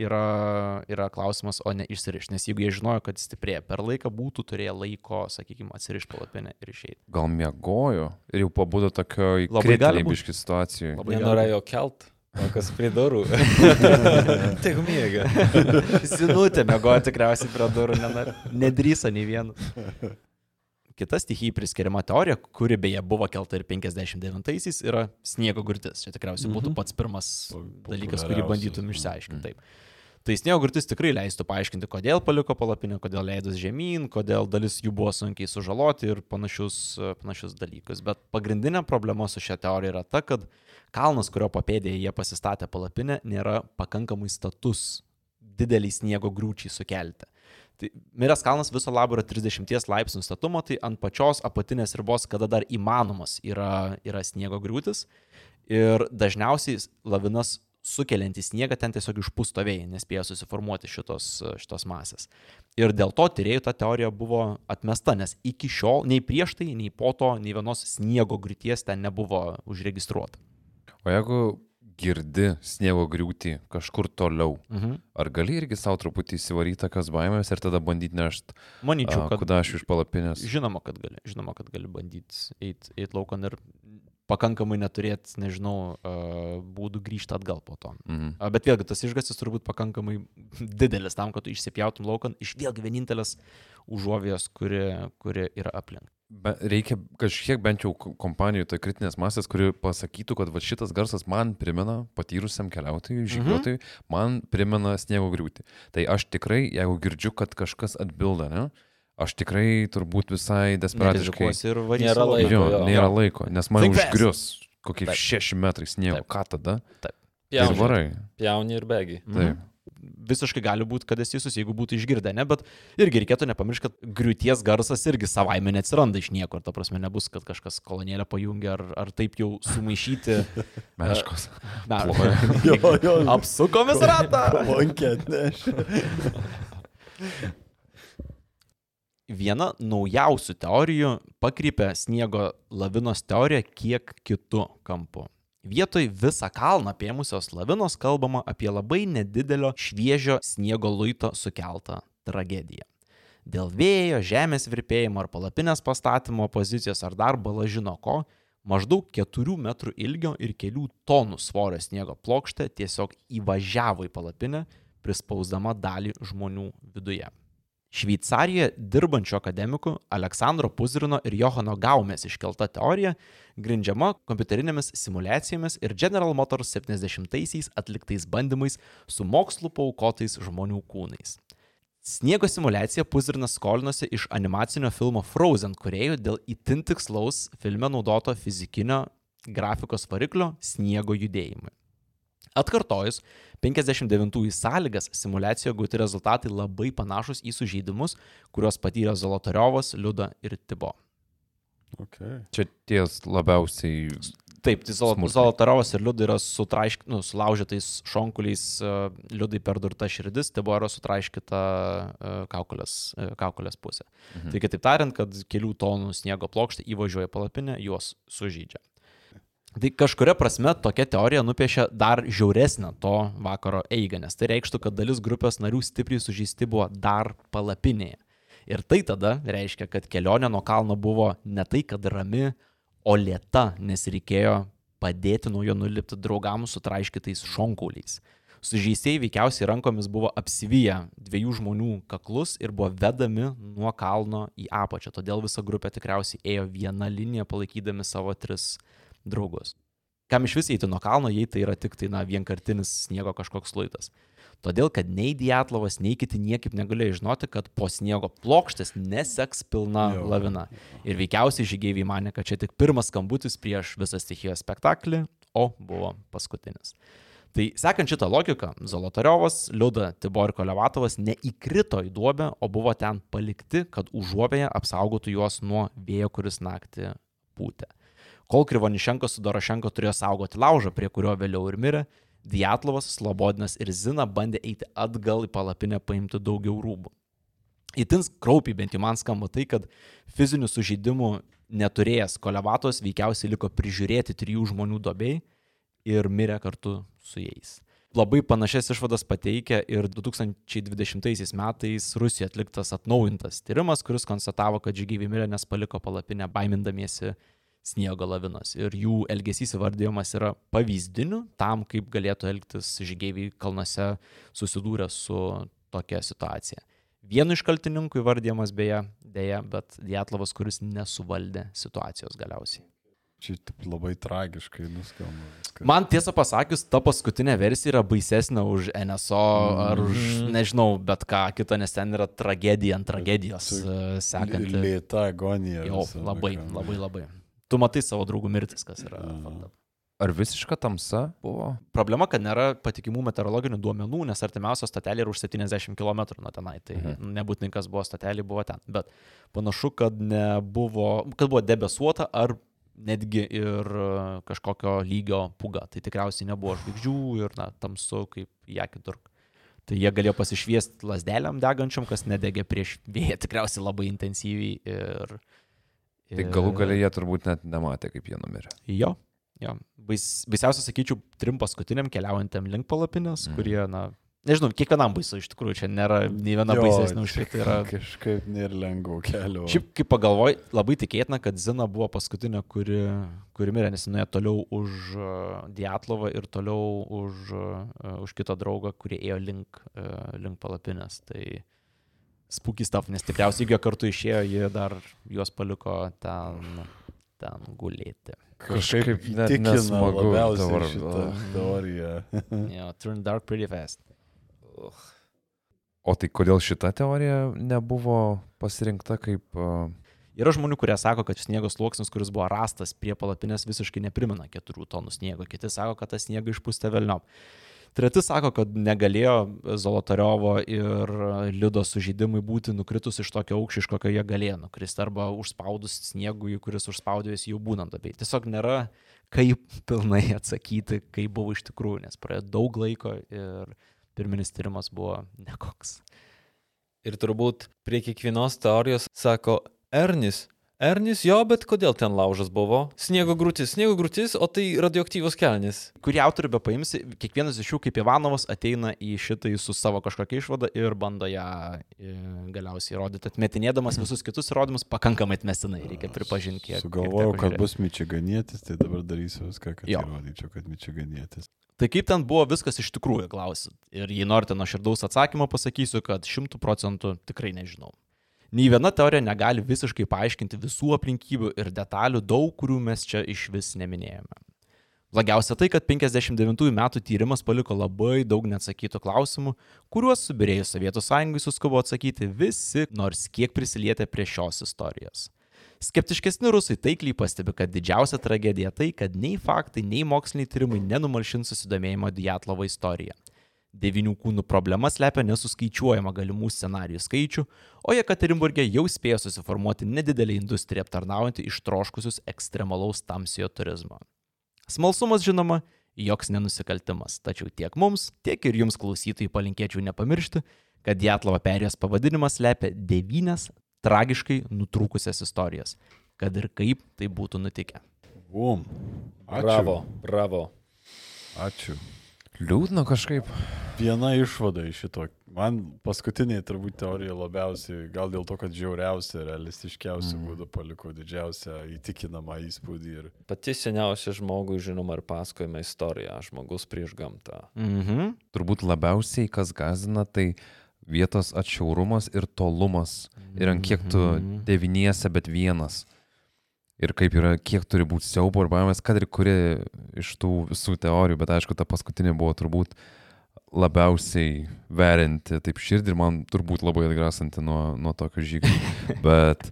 yra, yra klausimas, o ne išsirišti. Nes jeigu jie žinojo, kad stiprėja per laiką, būtų turėję laiko, sakykime, atsirišti palapinę ir išeiti. Gal miegojo ir jau pabudo tokio Labai gali būt. biški situacijai. Labai Nenorėjo kelt, o kas prie durų. [laughs] Tik miega. Sinutė mėgojo tikriausiai prie durų, nedrįso nei vienas. Kita stichijai priskiriama teorija, kuri beje buvo kelta ir 59-aisiais, yra sniego gurtis. Čia tikriausiai būtų Mhm. pats pirmas dalykas, kurį bandytum išsiaiškinti. Taip. Tai sniego gurtis tikrai leistų paaiškinti, kodėl paliko palapinę, kodėl leidus žemyn, kodėl dalis jų buvo sunkiai sužaloti ir panašius, panašius dalykus. Bet pagrindinė problema su šia teorija yra ta, kad kalnas, kurio papėdėje jie pasistatė palapinę, nėra pakankamai status didelį sniego grūčiai sukelti. Tai Miręs kalnas viso labo yra 30 laipsnių statumo, tai ant pačios apatinės ribos, kada dar įmanomas yra, yra sniego griūtis. Ir dažniausiai lavinas sukeliantys sniegą ten tiesiog išpūsto vėjai, nespėjo susiformuoti šitos, šitos masės. Ir dėl to tyriejų ta teorija buvo atmesta, nes iki šiol nei prieš tai, nei po to, nei vienos sniego griūties ten nebuvo užregistruota. O jeigu girdi sniego griūtį kažkur toliau, Mhm. ar gali irgi savo truputį įsivaryti tokios baimės ir tada bandyti nešti Manyčiau, kad kudašių iš palapinės? Žinoma, kad gali. Žinoma, kad gali bandyti eiti eit laukan ir pakankamai neturėti, nežinau, a, būdų grįžti atgal po to. Mhm. A, Bet vėlgi, tas išgasis turbūt pakankamai [laughs] didelis tam, kad tu išsipjautum laukan iš vėlgi vienintelės užuovėjos, kuri, kuri yra aplink. Be, reikia kažkiek bent jau ko- kompanijų, tai kritinės masės, kuri pasakytų, kad va, šitas garsas man primena patyrusiam keliautojui, žygiuotojui, man primena sniego griūtį. Tai aš tikrai, jeigu girdžiu, kad kažkas atbilda, ne, aš tikrai turbūt visai desperatiškai. Ir. Nėra laiko. Jo, jo. nėra laiko, nes man Think užgrius kokie Taip. 6 metrai sniego. Taip. Ką tada? Ir Pjauni, varai. pjauni ir bėgi. Taip. Visiškai gali būti, kad esi teisus, jeigu būtų išgirdę, ne, bet irgi reikėtų nepamiršti, kad griūties garsas irgi savaime neatsiranda iš niekur, ta prasme nebus, kad kažkas kolonėlę pajungia ar, ar taip jau sumaišyti. [laughs] Meškos. Na, [laughs] Jo, jo. apsukomis ratą. Lankė atnešė. [laughs] Viena naujausių teorijų pakrypė sniego lavinos teoriją kiek kitų kampų. Vietoj visą kalną apėmusios lavinos kalbama apie labai nedidelio šviežio sniego luito sukeltą tragediją. Dėl vėjo, žemės virpėjimo ar palapinės pastatymo pozicijos ar dar balažino ko, maždaug 4 metrų ilgio ir kelių tonų svorio sniego plokštė tiesiog įvažiavo į palapinę, prispausdama dalį žmonių viduje. Šveicarijoje dirbančių akademikų Aleksandro Puzrino ir Johano Gaumės iškelta teorija grindžiama kompiuterinėmis simulacijomis ir General Motors 70-aisiais atliktais bandymais su mokslu paukotais žmonių kūnais. Sniego simulaciją Puzrinas skolinosi iš animacinio filmo Frozen kuriejų dėl itin tikslaus filme naudoto fizikinio grafikos variklio sniego judėjimui. Atkartojus 59-ųjų sąlygas simulacijoje gauti rezultatai labai panašus į sužeidimus, kuriuos patyrė Zolotariovas, Liuda ir Tibo. Okay. Čia ties labiausiai. Taip, tai. Zolotarovas ir Liuda yra sutraišk, nu, sulaužytais šonkuliais, uh, Liudai perdurta širdis, Tibo yra sutraiškyta uh, kaukolės, uh, kaukolės pusė. Mhm. Tai kitaip tariant, kad kelių tonų sniego plokštė įvažiuoja palapinę, juos sužydžia. Tai kažkuria prasme tokia teorija nupiešia dar žiauresnę to vakaro eigą, nes tai reikštų, kad dalis grupės narių stipriai sužeisti buvo dar palapinėje. Ir tai tada reiškia, kad kelionė nuo kalno buvo ne tai, kad rami, o lėta, nes reikėjo padėti nuo jo nulipti draugams su traiškitais šonkauliais. Sužeistieji veikiausiai rankomis buvo apsivyję dviejų žmonių kaklus ir buvo vedami nuo kalno į apačią. Todėl visa grupė tikriausiai ėjo vieną liniją palaikydami savo tris draugus. Kam iš vis eiti nuo kalno, jei tai yra tik tai, na, vienkartinis sniego kažkoks luitas. Todėl, kad nei Dietlovas, nei kiti niekaip negalėjo žinoti, kad po sniego plokštės neseks pilna Jo. lavina. Ir veikiausiai žygeiviai mane, kad čia tik pirmas skambutis prieš visą stichijos spektaklį, o buvo paskutinis. Tai sekant šitą logiką, Zolotariovas, Liuda, Tibor ir Kolevatovas neįkrito į duobę, o buvo ten palikti, kad užuovėje apsaugotų juos nuo vėjo, kuris naktį pūtė. Kol Krivonišenko su Dorošenko turėjo saugoti laužą, prie kurio vėliau ir mirė, Dietlovas, Slobodinas ir Zina bandė eiti atgal į palapinę paimti daugiau rūbų. Įtins kraupiai bent jau man skamba tai, kad fizinių sužeidimų neturėjęs Kolevatos veikiausiai liko prižiūrėti trijų žmonių dobei ir mirė kartu su jais. Labai panašias išvadas pateikia ir 2020 metais Rusijoje atliktas atnaujintas tyrimas, kuris konstatavo, kad žygiai mirė, nes paliko palapinę baimindamiesi sniego lavinos. Ir jų elgesys įvardyjamas yra pavyzdiniu tam, kaip galėtų elgtis žygiai kalnuose susidūrę su tokia situacija. Vienu iš kaltininkų įvardyjamas beje, dėja, bet Dietlavas, kuris nesuvaldė situacijos galiausiai. Čia taip labai tragiškai nuskamba. Man tiesą pasakius, ta paskutinė versija yra baisesnė už NSO ar už, nežinau, bet ką kitą, nes ten yra tragedija ant tragedijos e, sekanti. Lėta agonija. Jo, visa labai, labai, labai. Tu matai savo draugų mirtis, kas yra. Up. Ar visiška tamsa buvo? Problema, kad nėra patikimų meteorologinių duomenų, nes artimiausia stotelė yra už 70 km nuo tenai. Tai Mhm. nebūtinai kas buvo stotelė, buvo ten. Bet panašu, kad nebuvo, kad buvo debesuota ar netgi ir kažkokio lygio puga. Tai tikriausiai nebuvo žvaigždžių ir na, tamsu kaip ją kitur. Tai jie galėjo pasišviesti lasdelėm degančiam, kas nedegė prieš vėją tikriausiai labai intensyviai. Ir, Tai galų galia jie turbūt net nematė, kaip jie numirė. Jo, jo. Bais, baisiausia, sakyčiau, trim paskutiniam keliaujantiem link palapinės, mm. kurie, na, nežinau, kiekvienam baisu iš tikrųjų, čia nėra nei viena baisesnė už kitą. Yra... Kažkaip nėra lengvo kelio. Šiaip, kai pagalvoj, labai tikėtina, kad Zina buvo paskutinė, kuri, kuri mirė, nes jinai toliau už uh, Dietlovą ir toliau už, uh, už kitą draugą, kurie ėjo link, uh, link palapinės. Tai spūky stuff, nes tikriausiai, jeigu jie kartu išėjo, jie dar juos paliko ten, ten gulėti. Kažkaip net nesmagu dabar. šitą teoriją. [laughs] Yeah, turn dark pretty fast. O tai kodėl šita teorija nebuvo pasirinkta kaip... Uh, Yra žmonių, kurie sako, kad sniego sluoksnis, kuris buvo rastas prie palapinės, visiškai neprimena 4 tonų sniego. Kiti sako, kad tą sniegą išpūstė Velniop. Treti sako, kad negalėjo Zolotariovo ir Liudo sužydimai būti nukritus iš tokio aukščio, iš kokio jie galėjo nukristi, arba užspaudus sniegui, kuris užspaudė jis jau būnant abiej. Tiesiog nėra kaip pilnai atsakyti, kaip buvo iš tikrųjų, nes praėjo daug laiko ir pirminis tyrimas buvo nekoks. Ir turbūt prie kiekvienos teorijos sako, Ernis, Ernis jo, bet kodėl ten laužas buvo? Sniego grūtis, sniego grūtis, o tai radioaktyvus kelnis. Kurį autorių be paimsi, kiekvienas iš jų, kaip Ivanovas, ateina į šitą su savo kažkokia išvada ir bando ją e, galiausiai įrodyti, atmetinėdamas visus kitus įrodymus pakankamai atmestinai, reikia pripažinti, kiek. Sugalvojau, kiek kad bus mičiganietis, tai dabar darysiu viską, kad Jo. įrodyčiau, kad mičiganietis. Tai kaip ten buvo viskas iš tikrųjų, klausit. Ir jei norite nuo širdaus atsakymo, pasakysiu, kad šimtų procentų tikrai nežinau. Nei viena teorija negali visiškai paaiškinti visų aplinkybių ir detalių, daug kurių mes čia iš vis neminėjome. Blogiausia tai, kad 59 metų tyrimas paliko labai daug neatsakytų klausimų, kuriuos subirėjus Sovietų sąjungai suskubo atsakyti visi, nors kiek prisilietė prie šios istorijos. Skeptiškesni rusai taikliai pastebi, kad didžiausia tragedija tai, kad nei faktai, nei moksliniai tyrimai nenumalšins susidomėjimo Diatlovo istorija. Devinių kūnų problema slepia nesuskaičiuojama galimų scenarijų skaičių, o Jekaterinburgė jau spėjo susiformuoti nedidelį industriją aptarnaujantį ištroškusius ekstremalaus tamsiojo turizmo. Smalsumas, žinoma, joks nenusikaltimas, tačiau tiek mums, tiek ir jums klausytojai palinkėčiau nepamiršti, kad Diatlovo perėjos pavadinimas slepia devynias tragiškai nutrūkusias istorijas, kad ir kaip tai būtų nutikę. Bum. Ačiū. Bravo, bravo. Ačiū. Liūdna kažkaip. Viena išvada iš šito. Man paskutiniai turbūt teorija labiausiai, gal dėl to, kad žiauriausia, realistiškiausia mm. būdu paliko didžiausią įtikinamą įspūdį. Ir Pati seniausia žmogui žinoma ir pasakojama istorija - žmogus prieš gamtą. Mhm. Turbūt labiausiai, kas gazina, tai vietos atšiaurumas ir tolumas. Ir ant kiek tu devyniese, bet vienas. Ir kaip yra, kiek turi būti siaubo ir baimės, kad ir kuri iš tų visų teorijų, bet aišku, ta paskutinė buvo turbūt labiausiai verinti taip širdį ir man turbūt labai atgrasanti nuo, nuo tokio žygio. [laughs] Bet,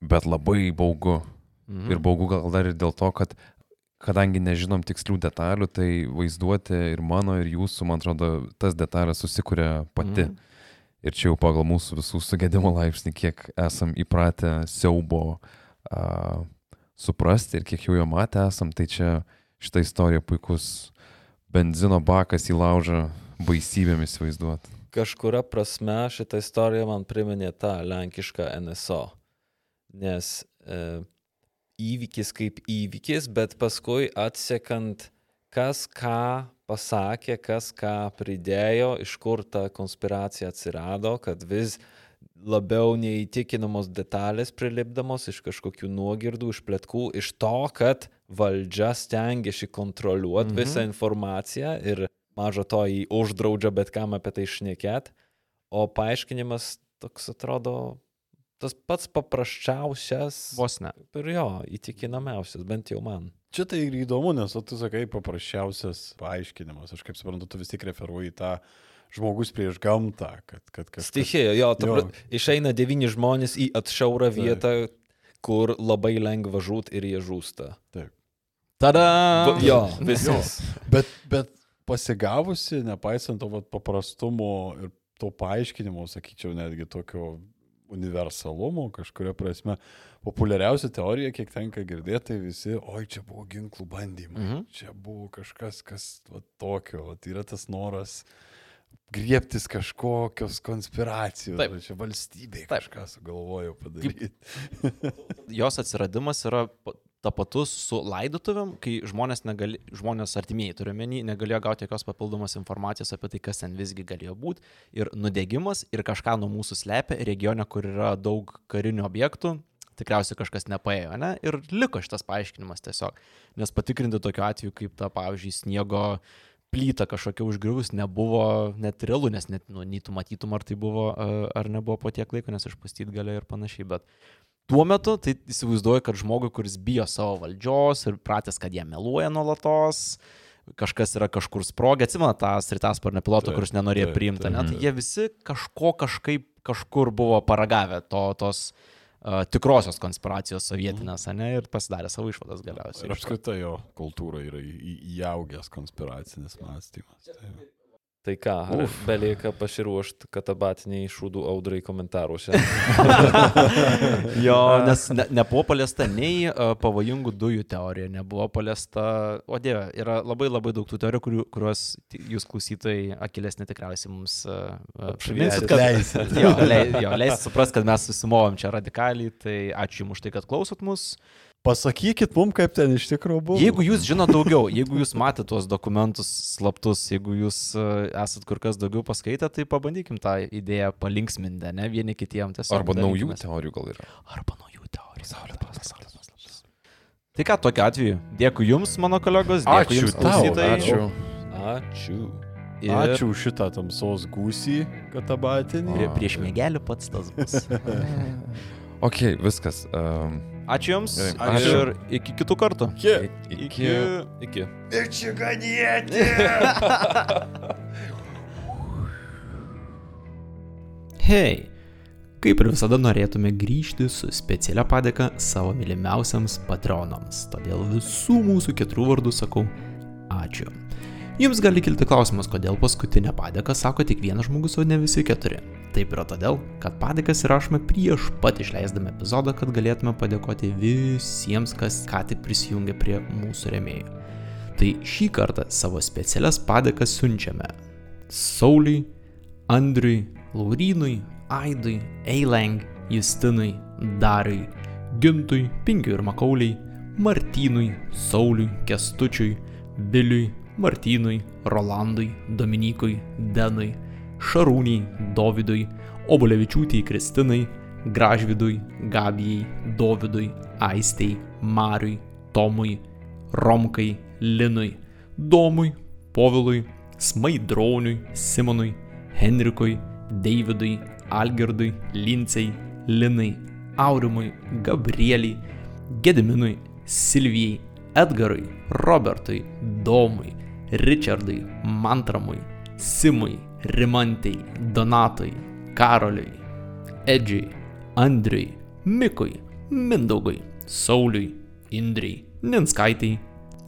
bet labai baugu. Mhm. Ir baugu gal dar ir dėl to, kad kadangi nežinom tikslių detalių, tai vaizduoti ir mano, ir jūsų, man atrodo, tas detalės susikuria pati. Mhm. Ir čia jau pagal mūsų visų sugėdimo laipsnį, kiek esam įpratę siaubo a, suprasti ir kiek jau jo matę esam, tai čia šitą istoriją puikus benzino bakas į laužą baisybėmis vaizduoti. Kažkuria prasme šitą istoriją man priminė tą lenkišką NSO. Nes e, įvykis kaip įvykis, bet paskui atsekant, kas ką pasakė, kas ką pridėjo, iš kur ta konspiracija atsirado, kad vis labiau neįtikinamos detalės prilipdamos iš kažkokių nuogirdų, iš plėtkų, iš to, kad valdžia stengiasi kontroliuoti Mhm. visą informaciją ir mažo to jį uždraudžia bet kam apie tai šnekėt, o paaiškinimas toks atrodo tas pats paprasčiausias Vos ne. ir jo, įtikinamiausias, bent jau man. čia tai ir įdomu, nes o tu sakai paprasčiausias paaiškinimas. Aš kaip suprantu, tu vis tik referuoji į tą žmogus prieš gamtą, kad, kad kažkas... Stichija, jo, Jo. pra- išeina devyni žmonės į atšiaurą vietą, kur labai lengva žūt ir jie žūsta. Tada. Va- Jo, visas. Bet, bet pasigavusi, nepaisant to vat, paprastumo ir to paaiškinimo, sakyčiau, netgi tokio universalumo kažkuria prasme, populiariausia teorija, kiek tenka girdėti, tai visi, oi, čia buvo ginklų bandymai, Mhm. čia buvo kažkas, kas va, tokio, va, yra tas noras griebtis kažkokios konspiracijos, Taip. čia valstybė Taip. kažką sugalvojo padaryti. [laughs] jos atsiradimas yra pa- tapatus su laidotuvėm, kai žmonės, negali, žmonės artimieji turiuomenį negalėjo gauti jokios papildomos informacijos apie tai, kas ten visgi galėjo būti. Ir nudegimas ir kažką nuo mūsų slepia regione, kur yra daug karinių objektų. Tikriausiai kažkas nepaėjo, ne? Ir liko šitas paaiškinimas tiesiog. Nes patikrinti tokiu atveju, kaip ta, pavyzdžiui, sniego plyta kažkokia užgriuvus nebuvo net realu, nes net, nu, nei tu matytum, ar tai buvo, ar nebuvo po tiek laiko, nes išpustyti galėjo ir panašiai. Bet tuo metu tai įsivaizduoju, kad žmogui, kuris bijo savo valdžios ir pratęs, kad jie meluoja nuolatos, kažkas yra kažkur sprogę, atsimena tą sritasparnio pilotą, kuris nenorėjo priimti, taip, ne? Tai jie visi kažko kažkaip kažkur buvo paragavę to, tos tikrosios konspiracijos sovietinės, ne, ir pasidarė savo išvadas galiausiai. Ir apskritai jo kultūra yra įaugęs konspiracinis mąstymas. Tai, Tai ką, belieka pasiruošti katabatiniai šūdų audrai komentaruose. [laughs] Jo, nes ne, nebuvo paliesta nei uh, pavojingų dujų teorija, nebuvo paliesta, o dieve, yra labai labai daug tų teorijų, kurių, kuriuos jūs klausytojai akilesni tikriausiai mums uh, priminsit, kad Leisit. jo, lei, jo, leisit suprast, kad mes susimovom čia radikaliai, tai ačiū jums už tai, kad klausot mus. Pasakykit mums, kaip ten iš tikrųjų buvo. Jeigu jūs žinot daugiau, jeigu jūs matėte tuos dokumentus slaptus, jeigu jūs uh, esat kur kas daugiau paskaitę, tai pabandykim tą idėją palinksminti, ne vieni kitiem tiesiog. Arba naujų teorijų gal yra. Arba naujų teorijų. Pasaulis. pasaulis. Tai ką, tokiu atveju, dėkui Jums, mano kolegos, dėkui Ačiū Jums, tau, klausytojai. Ačiū. Ačiū. Ir Ačiū šitą tamsos gūsį, katabatinį. Prie, prieš mėgelį pats tas bus. [laughs] Ok, viskas. Um, Ačiū Jums ačiū. ir iki kitų kartų. iki. Iki. [laughs] Hei, kaip ir visada norėtume grįžti su specialia padėka savo mylimiausiams patronams. Todėl visų mūsų keturių vardų sakau ačiū. Jums gali kilti klausimas, kodėl paskutinę padėką sako tik vienas žmogus, o ne visi keturi. Taip yra todėl, kad padėkas įrašome prieš pat išleisdami epizodą, kad galėtume padėkoti visiems, kas ką tik prisijungė prie mūsų remėjų. Tai šį kartą savo specialias padėkas siunčiame Sauliui, Andriui, Laurynui, Aidui, Eileng, Justinui, Dariui, Gintui, Pinkiui ir Makauliai, Martynui, Sauliui, Kestučiui, Biliui, Martynui, Rolandui, Dominikui, Denui, Šarūniai, Dovydui, Obolevičiūtijai Kristinai, Gražvidui, Gabijai, Dovydui, Aistei, Mariui, Tomui, Romkai, Linui, Domui, Povilui, Smaidroniui, Simonui, Henrikui, Davidui, Algirdui, Lincei, Linai, Aurimui, Gabrieliai, Gediminui, Silvijai, Edgarui, Robertui, Domui, Richardui, Mantramui, Simui, Rimantei, Donatui, Karoliui, Edžiui, Andriui, Mikui, Mindaugui, Sauliui, Indriai, Ninskaitai,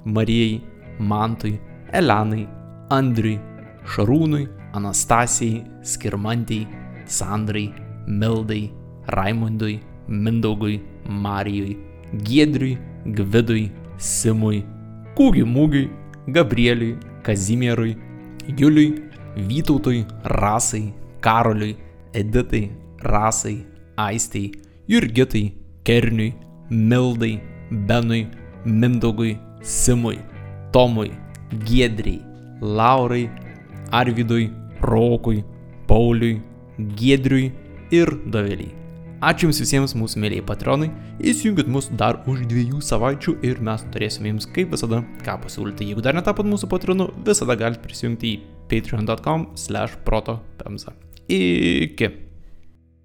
Marijai, Mantui, Elenai, Andriui, Šarūnui, Anastasijai, Skirmantiai, Sandrai, Mildai, Raimundui, Mindaugui, Marijui, Giedriui, Gvidui, Simui, Kūgiui Mūgiui, Gabrieliui, Kazimierui, Juliui, Vytautui, Rasai, Karoliui, Editai, Rasai, Aistei, Jurgitai, Kerniui, Mildai, Benui, Mindaugui, Simui, Tomui, Giedriai, Laurai, Arvidui, Rokui, Pauliui, Giedriui ir Doveliai. Ačiū Jums visiems mūsų mėlyje patronai, įsijungit mus dar už dviejų savaičių ir mes turėsime Jums kaip visada ką pasiūlyti. Jeigu dar netapot mūsų patronu, visada galite prisijungti į patreon.com slash proto pemza. Iki.